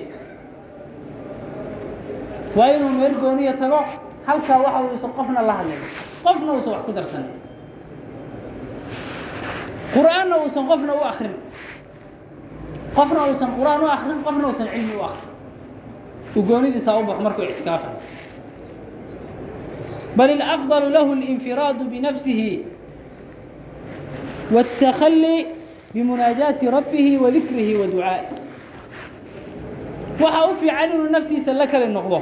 waa inuu meel gooniya tago halkaa waxa uusan qofna la hadlin qofna uusan wax ku darsanin qur'aanna uusan qofna u akrin qofna uusan qur'aan u akrin qofna uusan cilmi u akrin ugoonidiisa u bax markuu ictikaafayo bal اlأfضل lah الانfiraad bnafsihi والتaklي bmunaajaati rabbihi وadikrihi وaducaaءi waxaa u fiican inuu naftiisa la kali noqdo.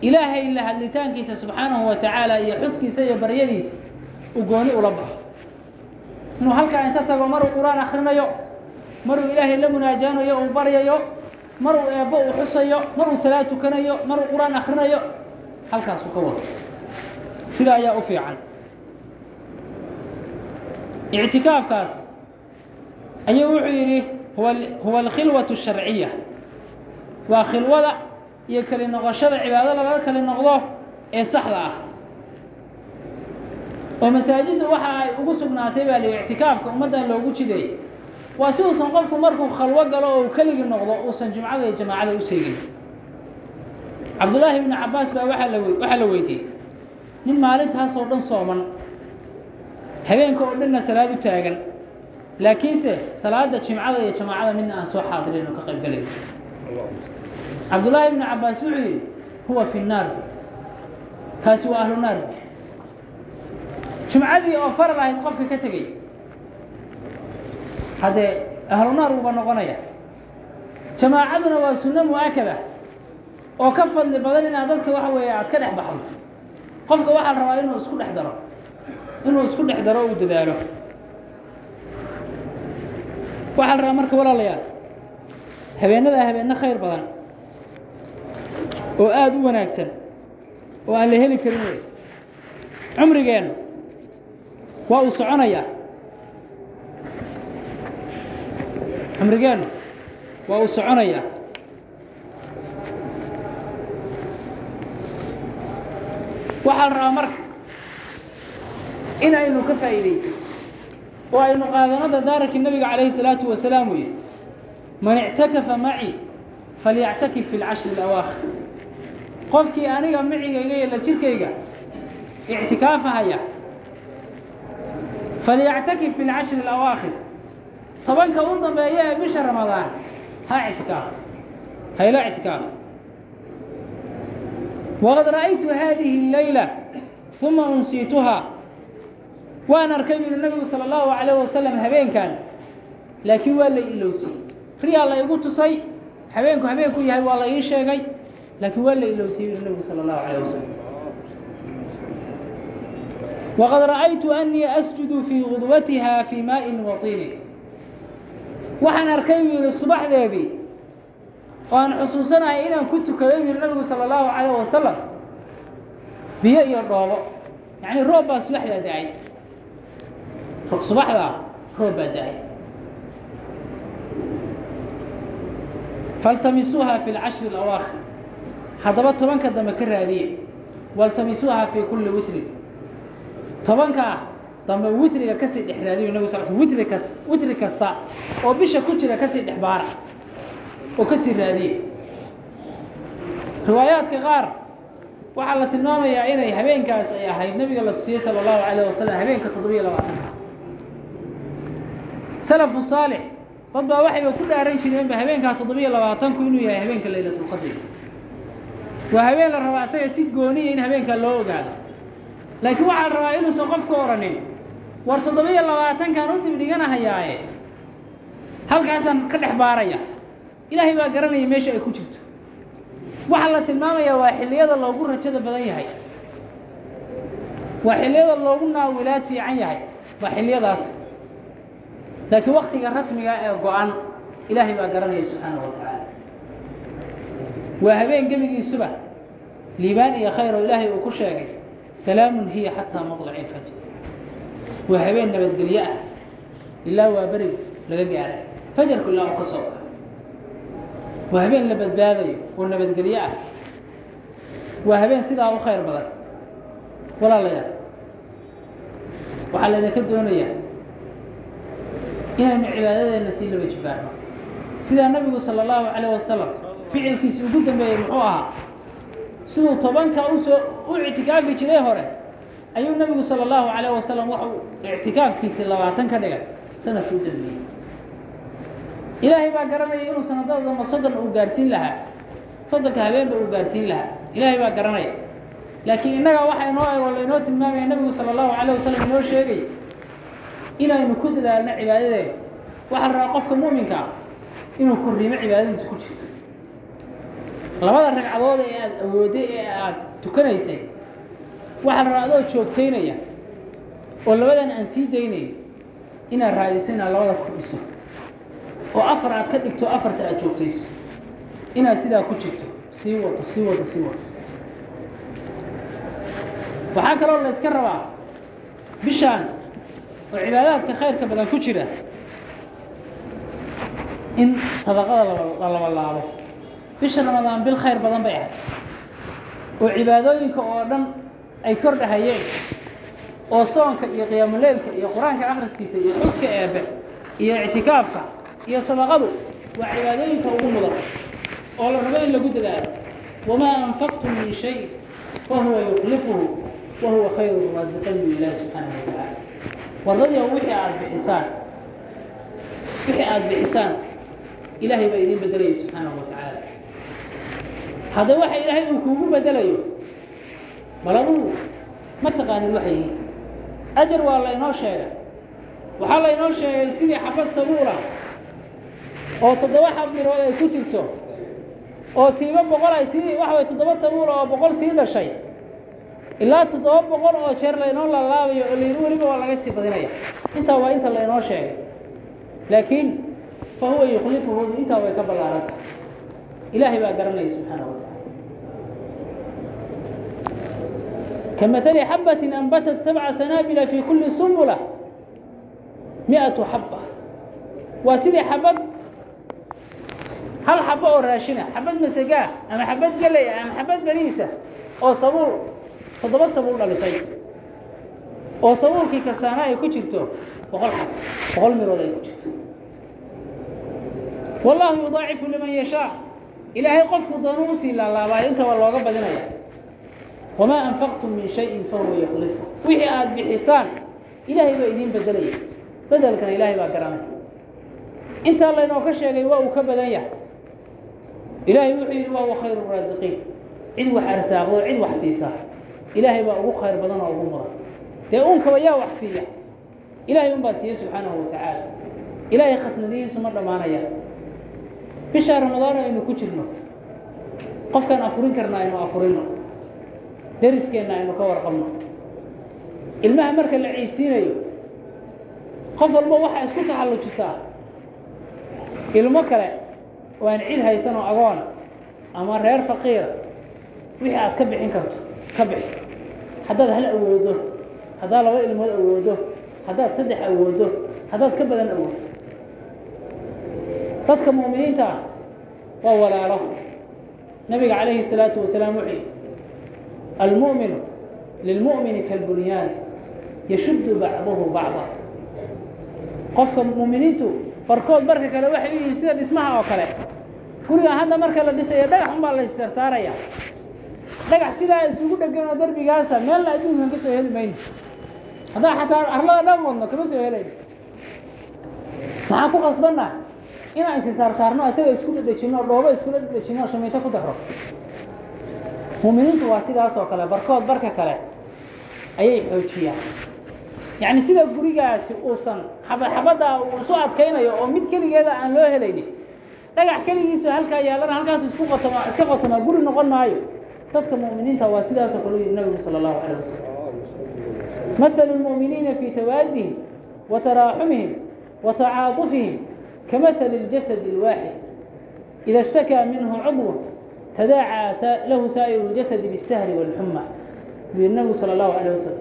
Ilaahay la hadlitaankiisa subxaanahu wa tacaala iyo xuskiisa iyo baryadiisa uu gooni ula baxo inuu halkaa inta tago maruu qur'aan akrinayo maruu ilaahay la munaajanayo uu baryayo maruu eebbo uu xusayo maruu salaad tukanayo maruu qur'aan akhrinayo halkaasuu ka wado. Sida ayaa u fiican. Ictikaafkaas ayuu wuxuu yidhi huwa alkhilwatu الsharciya waa khilwada iyo keli noqoshada cibaado laga kali noqdo ee saxda ah. Oo masaajidda waxa ay ugu sugnaatay baa li ictikaafka ummaddan loogu jideey waa si uusan qofku markuu khalwo galo oo uu keligii noqdo uusan jumcada iyo jamaacada u seegin. Cabdullaahi ibnu cabbaas baa waaa la waxaa la weydiiyey nin maalintaasoo dhan sooman habeenka oo dhanna salaad u taagan laakiinse salaada jimcada iyo jamaacada midna aan soo xaadirin oo ka qayb galayn. Cabdullaahi ibnu cabbaas wuxuu yidhi huwa fi naar kaasi waa ahlu naar. Jumcadii oo faral ahayd qofka ka tegey haddee ahlu naar uuba noqonaya jamaacaduna waa sunno mu'akada oo ka fadli badan inaad dadka waxa weeye aad ka dhex baxdo qofka waxaa la rabaa inuu isku dhex daro inuu isku dhex daro uu dadaalo waxaa la rabaa marka walaalayaal habeenadaa habeenno khayr badan oo aada u wanaagsan oo aan la heli karin wey cumrigeenna waa uu soconayaa cumrigeenna waa uu soconayaa. Waxaa la rabaa marka in aynu ka faa'iidaysan oo aynu qaadano dadaarankii nabiga calayhi salaatu wasalaam yihi man ictakafa maci falyactakif fi lcashri alawaakhir. Qofkii aniga micigayga iyo la jirkayga ictikaafahaya falyactakif fi lcashri alawaakhir tobanka u dambeeya ee bisha ramadaan. Ha ictikaaf. Haylo ictikaaf. Waqad ra'aytu haadihi اleyla uma unsiituhaa waan arkay binu nebigu salى اllahu عalayh wasalam habeenkan. Laakiin waa la ilowsiyey riyaa la igu tusay. Habeenku habeenku yahay waa la ii sheegay. Laakiin waa la ilowsiyey binu nebigu salى اllahu عalayh wasalam waqad ra'aytu أnii asjudu fii gudwatiha fii maaءi waطiini waxaan arkay buu yihi subaxdeedii oo aan xusuusanahay inaan ku tukaday buu yihi nabigu salى اllahu alayh wasalam biyo iyo dhoobo yacni roob baa subaxdaa da-ay subaxdaa roob baa da-ay faltamisuuha fi lcashri اlawaakhir haddaba tobanka dambe ka raadiye waltamisuuha fii kulli witrin tobankaa dambe witriga ka sii dhex raadiyo nabig sal sl witri kas witri kasta oo bisha ku jira ka sii dhex baara oo ka sii raadiye. Riwaayaadka qaar waxaa la tilmaamayaa inay habeenkaas ay ahayd nabiga la tusiyey salى اllahu alayh wasalam habeenka toddobiyo labaatanka salafu saalix dad baa waxayba ku dhaaran jireenba habeenkaa toddobiyo labaatanku inuu yahay habeenka laylatulqadriga waa habeen la rabaa asaga si gooniya in habeenkaa loo ogaado. Laakiin waxaa la rabaa inuusan qofku odhanin war toddoba-iyo labaatankan u dibdhiganahayaaye halkaasaan ka dhex baaraya. Ilaahay baa garanaya meesha ay ku jirto. Waxaa la tilmaamayaa waa xilliyada loogu rajada badan yahay. Waa xilliyada loogu naawilaad fiican yahay. Waa xilliyadaas. Laakiin waktiga rasmiga ee go-an ilaahay baa garanaya subxaanahu wa tacaala waa habeen gebigiisuba liibaan iyo khayr oo ilaahay uu ku sheegay salaamun hiya xataa maطlaci fajr waa habeen nabadgelyo ah ilaa waa berig laga gaara fajarku ilaa uu ka soo baxo waa habeen la badbaadayo oo nabadgelyo ah waa habeen sidaa u khayr badan. Walaalayaal waxaa laydinka doonayaa inaynu cibaadadeenna sii laba jibaarno sidaa nabigu sala allahu calayh wasalam ficilkiisi ugu dambeeyey muxuu ahaa siduu tobanka u soo u ictikaafi jiray hore ayuu nabigu sala allahu calayh wasalam wuxuu ictikaafkiisii labaatan ka dhigay sanadka u dambeeyey. Ilaahay baa garanaya inuu sanadada damba soddon uu gaarsiin lahaa soddonka habeenba uu gaarsiin lahaa. Ilaahay baa garanaya laakiin innaga waxaa inoo ego lainoo tilmaamaya nabigu sala allahu calayh wasalam inoo sheegay inaynu ku dadaalno cibaadadeena waxaa la rabaa qofka mu'minka ah inuu korriimo cibaadadiisa ku jirto. Labada ragcadood ee aada awoodday ee aada tukanaysay waxaa la rabaa joogtaynaya oo labadan aan sii daynayn inaad raadiso inaad labada kordhiso oo afar aad ka dhigto afarta aad joogtayso. Inaad sidaa ku jirto. Sii wado sii wado sii wado. Waxaa kaloo la yska rabaa bishaan oo cibaadaadka khayrka badan ku jira in sadaqada la labalaabo bisha ramadaan bil khayr badan bay ahayd. Oo cibaadooyinka oo dhan ay kordhahayeen oo soonka iyo qiyaamuleylka iyo qur'aanka akhriskiisa iyo xuska eebe iyo ictikaafka iyo sadaqadu waa cibaadooyinka ugu mudan oo la rabo in lagu dadaalo. Wamaa anfaqtum min shay fahuwa yuklifuhu wa huwa khayru raasiqiin bu ilaahi subxaanahu wa wardadii wixii aada bixisaan wixii aada bixisaan ilaahay baa idiin bedelaya subxaanahu wa tacaala waxa ilaahay uu kuugu bedelayo bal adugu ma taqaanid waxay? Ajar waa laynoo sheegay. Waxaa laynoo sheegay sidii xabad sabuula oo toddoba xab mirood ay ku jirto oo tiibo boqol ay sii waxa way toddoba sabuula oo boqol sii dhashay. Ilaa toddoba boqol oo jeer laynoo laalaabayo oo layidhi weliba waa laga sii badinaya. Intaa waa inta laynoo sheegay. Laakiin fa huwa yukhlifuhu intaa way ka ballaaranta. Ilaahay baa garanaya subxaanahu wa كمثل حبة أنبتت سبع سنابل في كل سنبلة مئة حبة وسيدي حبد هل حبة أو راشنة حبد مسجاة أم حبد قلية أم حبد بنيسة أو صبور تضبط صبور لا لسي أو صبور كي كسانا يكجرتو بقول حب بقول مرودة والله يضاعف لمن يشاء إلهي قفك ضنوسي لا لا لا أنت والله قبل نايا بدنا وما أنفقتم من شيء فهو يخلفه وحي آد بحسان إلهي بإذين بدلي بدل كان إلهي بقرامه انت الله إنه كشيغي وهو كبدايا إلهي وحي وهو خير الرازقين عد وحرساق وعد وحسيسا إلهي بقى خير بدن أو مضى دي أونك ويا وحسية إلهي أنبا سيه سبحانه وتعالى إلهي خسنا دي سمر معنا يا بشهر رمضان إنه كجرنا قف كان أفرين كرنا إنه أفرينه dariskeenna aynu ka warqabno. Ilmaha marka la ciidsiinayo qof walba waxaa isku taxallujisaa. Ilmo kale oo aan cid haysan oo agoona ama reer faqiira wixii aad ka bixin karto ka bixi. Haddaad hal awoodo haddaad laba ilmood awoodo haddaad saddex awoodo haddaad ka badan awoodo. Dadka mu'miniinta waa walaalo. Nabiga calayhi salaatu wasalaam wuxuu المؤمن lilmu'mini kalbunyaan yashuddu bacduhu bacda qofka mu'miniintu barkood marka kale waxay u yihiin sida dhismaha oo kale. Guriga hadda marka la dhisayo dhagax unbaa la issaarsaaraya dhagax sidaa isugu dheganoo derbigaasa meelna adduunkan ka soo heli mayno haddaa xataa arlada dhan wadno kama soo helayno maxaa ku qasbanna? Inaan issaarsaarno isaga isku dhadhejinno dhoobo iskula dhadhejinno shamiito ku daro muminiintu waa sidaas oo kale barkood barka kale ayay xoojiyaan. Yaعni sida gurigaasi uusan xabadxabaddaa uu isu adkaynayo oo mid keligeeda aan loo helaynin dhagax keligiisu halkaa yaalana halkaasu isku qatoma iska qatoma guri noqon maayo. Dadka mu'miniinta waa sidaasoo kale u yidhi nabigu salى الlahu عalيه wasalam مثل المؤمiنiiنa في تwاadihim وتراaxuمihim وتacaaطufihim kaمثل الجasد الواaxid إda اشhtakىa minhu cdو tadaacaa lahu saa'iru اljasadi biالsahri wاlxuma buuyiri nabigu salى اllahu alيه wasalam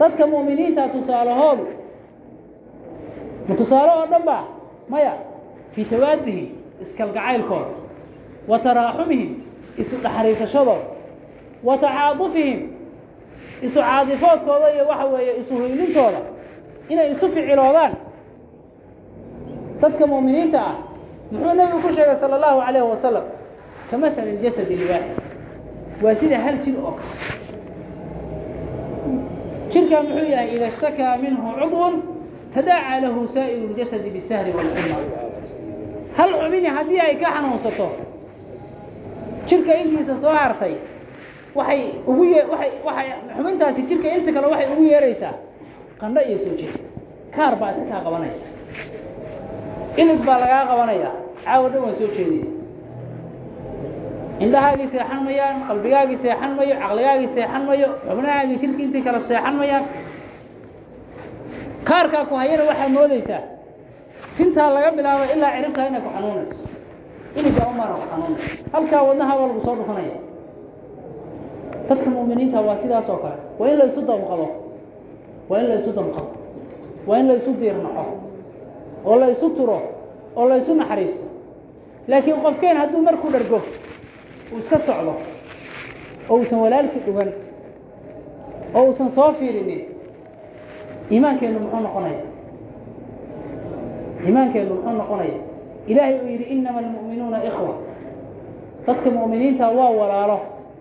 dadka mu'miniinta tusaalahoodu ma tusaale oo dhan ba maya fii tawaadihim iskalgacaylkooda wa taraaxumihim isu dhaxariisashadooda wa tacaadufihim isu caadifoodkooda iyo waxa weeye isu hoynintooda inay isu ficiloodaan dadka mu'miniinta ah muxuu nebigu ku sheegay salى اllahu عalayh wasalam kamatala اljasad اlwaahid waa sida hal jir oo kale. Jirkan muxuu yahay ida اshtakaa minhu cudw tadaacaa lahu saa'iru اljasadi bisahri wاlcuma hal xubini haddii ay ka xanuunsato jirka intiisa soo hartay waxay ugu y waay waay xubintaasi jirka inta kale waxay ugu yeeraysaa qandho iyo soo jeeda kaar baa isakaa qabanaya. Ilig baa lagaa qabanaya. Caawo dhan waa soo jeedaysa indhahaagii seexan mayaan qalbigaagii seexan mayo caqligaagii seexan mayo xubnahaagii jirka intii kale seexan mayaan kaarkaa ku hayana waxaa moodaysaa fintaa laga bilaabo ilaa ciribtaa inay ku xanuunayso. Iligaa umaana ku xanuunayso. Halkaa wadnaha waa lagu soo dhufanaya. Dadka mu'miniinta waa sidaas oo kale. Waa in la isu damqado waa in la isu damqado waa in la isu diirnaxo. Oo la isu turo. Oo la isu naxariisto. Laakiin qofkeen hadduu markuu dhargo uu iska socdo oo uusan walaalkii dhugan oo uusan soo fiirinin iimaankeennu muxuu noqonaya? Iimaankeennu muxuu noqonaya? Ilaahay uu yidhi innama almu'minuuna ikhwa. Dadka mu'miniinta waa walaalo.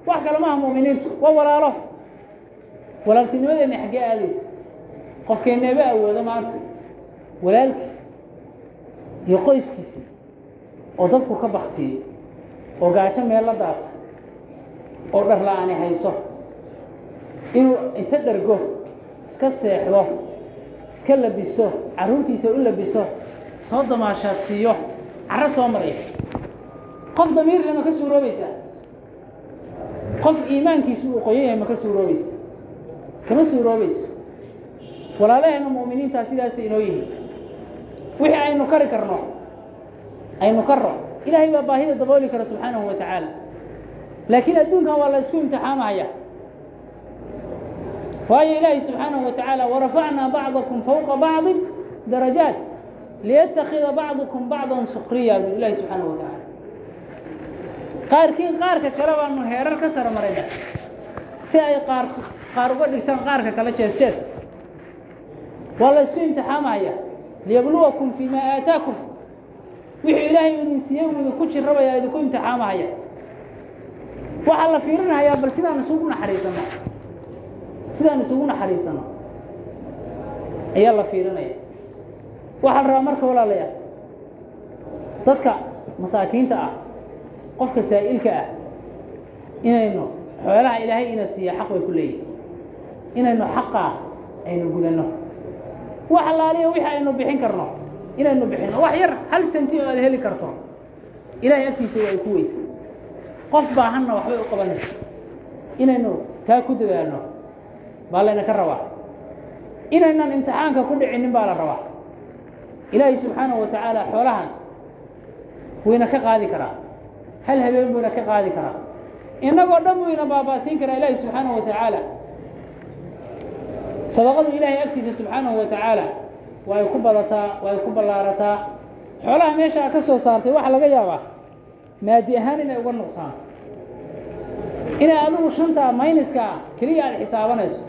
Wax kale maaha mu'miniintu waa walaalo. Walaaltinimadeenna xaggee aadaysa. Qofkeenneeba awoodo maanta walaalkii iyo qoyskiisa oo dabku ka baktiyey oo gaajo meel la daadsan oo dhar la'aani hayso. Inuu inta dhargo iska seexdo iska labiso carruurtiisa u labiso soo damaashaadsiiyo carro soo maraya qof damiirle ma ka suuroobaysaa qof iimaankiisu uu qoyan yahay ma ka suuroobaysa? Kama suuroobayso? Walaalaheenna mu'miniintaa sidaasay inoo yihiin. Wixii aynu kari karno aynu karro ilaahay baa baahida dabooli kara subxaanahu wa tacaala. Laakiin adduunkan waa la ysku imtixaamaya. Waayo ilaahay subxaanahu wa tacaala warafacnaa bacdakum fowqa bacdi darajaat liyatakida bacdukum bacdan sukriya buu ilaahi subxaanahu wa tacaala. Qaarkiin qaarka kale baanu heerar ka sara marayna. Si ay qaar qaar uga dhigtaan qaarka kale jees jees waa la ysku imtixaamaya. Liyabluwakum fii maa aataakum wixuu ilaahay idin siiye uu idinku jirrabaya idinku imtixaamahaya. Waxaa la fiirinahayaa bal sidaan isugu naxariisano. Sidaan isugu naxariisano. Ayaa la fiirinaya. Waxaa la rabaa marka walaalayaal dadka masaakiinta ah qofka saa'ilka ah inaynu xoolaha ilaahay ina siiya xaq bay ku leeyihiin inaynu xaqaa aynu gudanno. Wax allaaliya wixii aynu bixin karno inaynu bixinno wax yar hal senti oo aad heli karto. Ilaahay agtiisa waa ku weyta qof baahanna waxbay u qabanaysa. Inaynu taa ku dadaalno baa layna ka rabaa. Inaynan imtixaanka ku dhicinin baa la rabaa. Ilaahay subxaanahu wa tacaala xoolahan wayna ka qaadi karaa. Hal habeen buyna ka qaadi karaa. Innagoo dhan buyna baabaasiin karaa ilaahay subxaanahu wa tacaala sadaqadu ilaahay agtiisa subxaanahu wa tacaala way ku badataa way ku ballaarataa xoolaha meesha ka soo saartay waxaa laga yaabaa maadi ahaan inay uga nuqsaanto inay adigu shantaa mayniska ah keliya aada xisaabanayso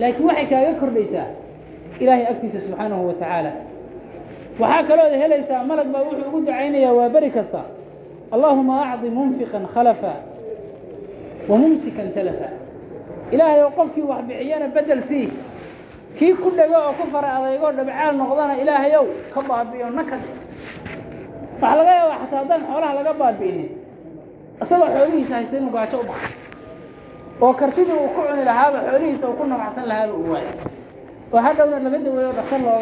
laakiin waxay kaaga kordhaysaa ilaahay agtiisa subxaanahu wa tacaala. Waxaa kalooda helaysaa malag baa wuxuu ugu ducaynayaa waa beri kasta. Allaahuma acdi munfiqan khalafa wa mumsikan talafa. Ilaahay oo qofkii wax bixiyana bedel sii kii ku dhego oo ku fara adeygoo dhabcaal noqdana ilaahayow ka baabi'iyo naka waxaa laga yaabaa xataa haddaan xoolaha laga baabi'inin. Isagoo xoolihiisa haysta inuu gaajo u baxo oo kartidii uu ku cuni lahaaba xoolihiisa uu ku nabacsan lahaaba uu waayo oo hadhowna laga daweeyo dhaktar looga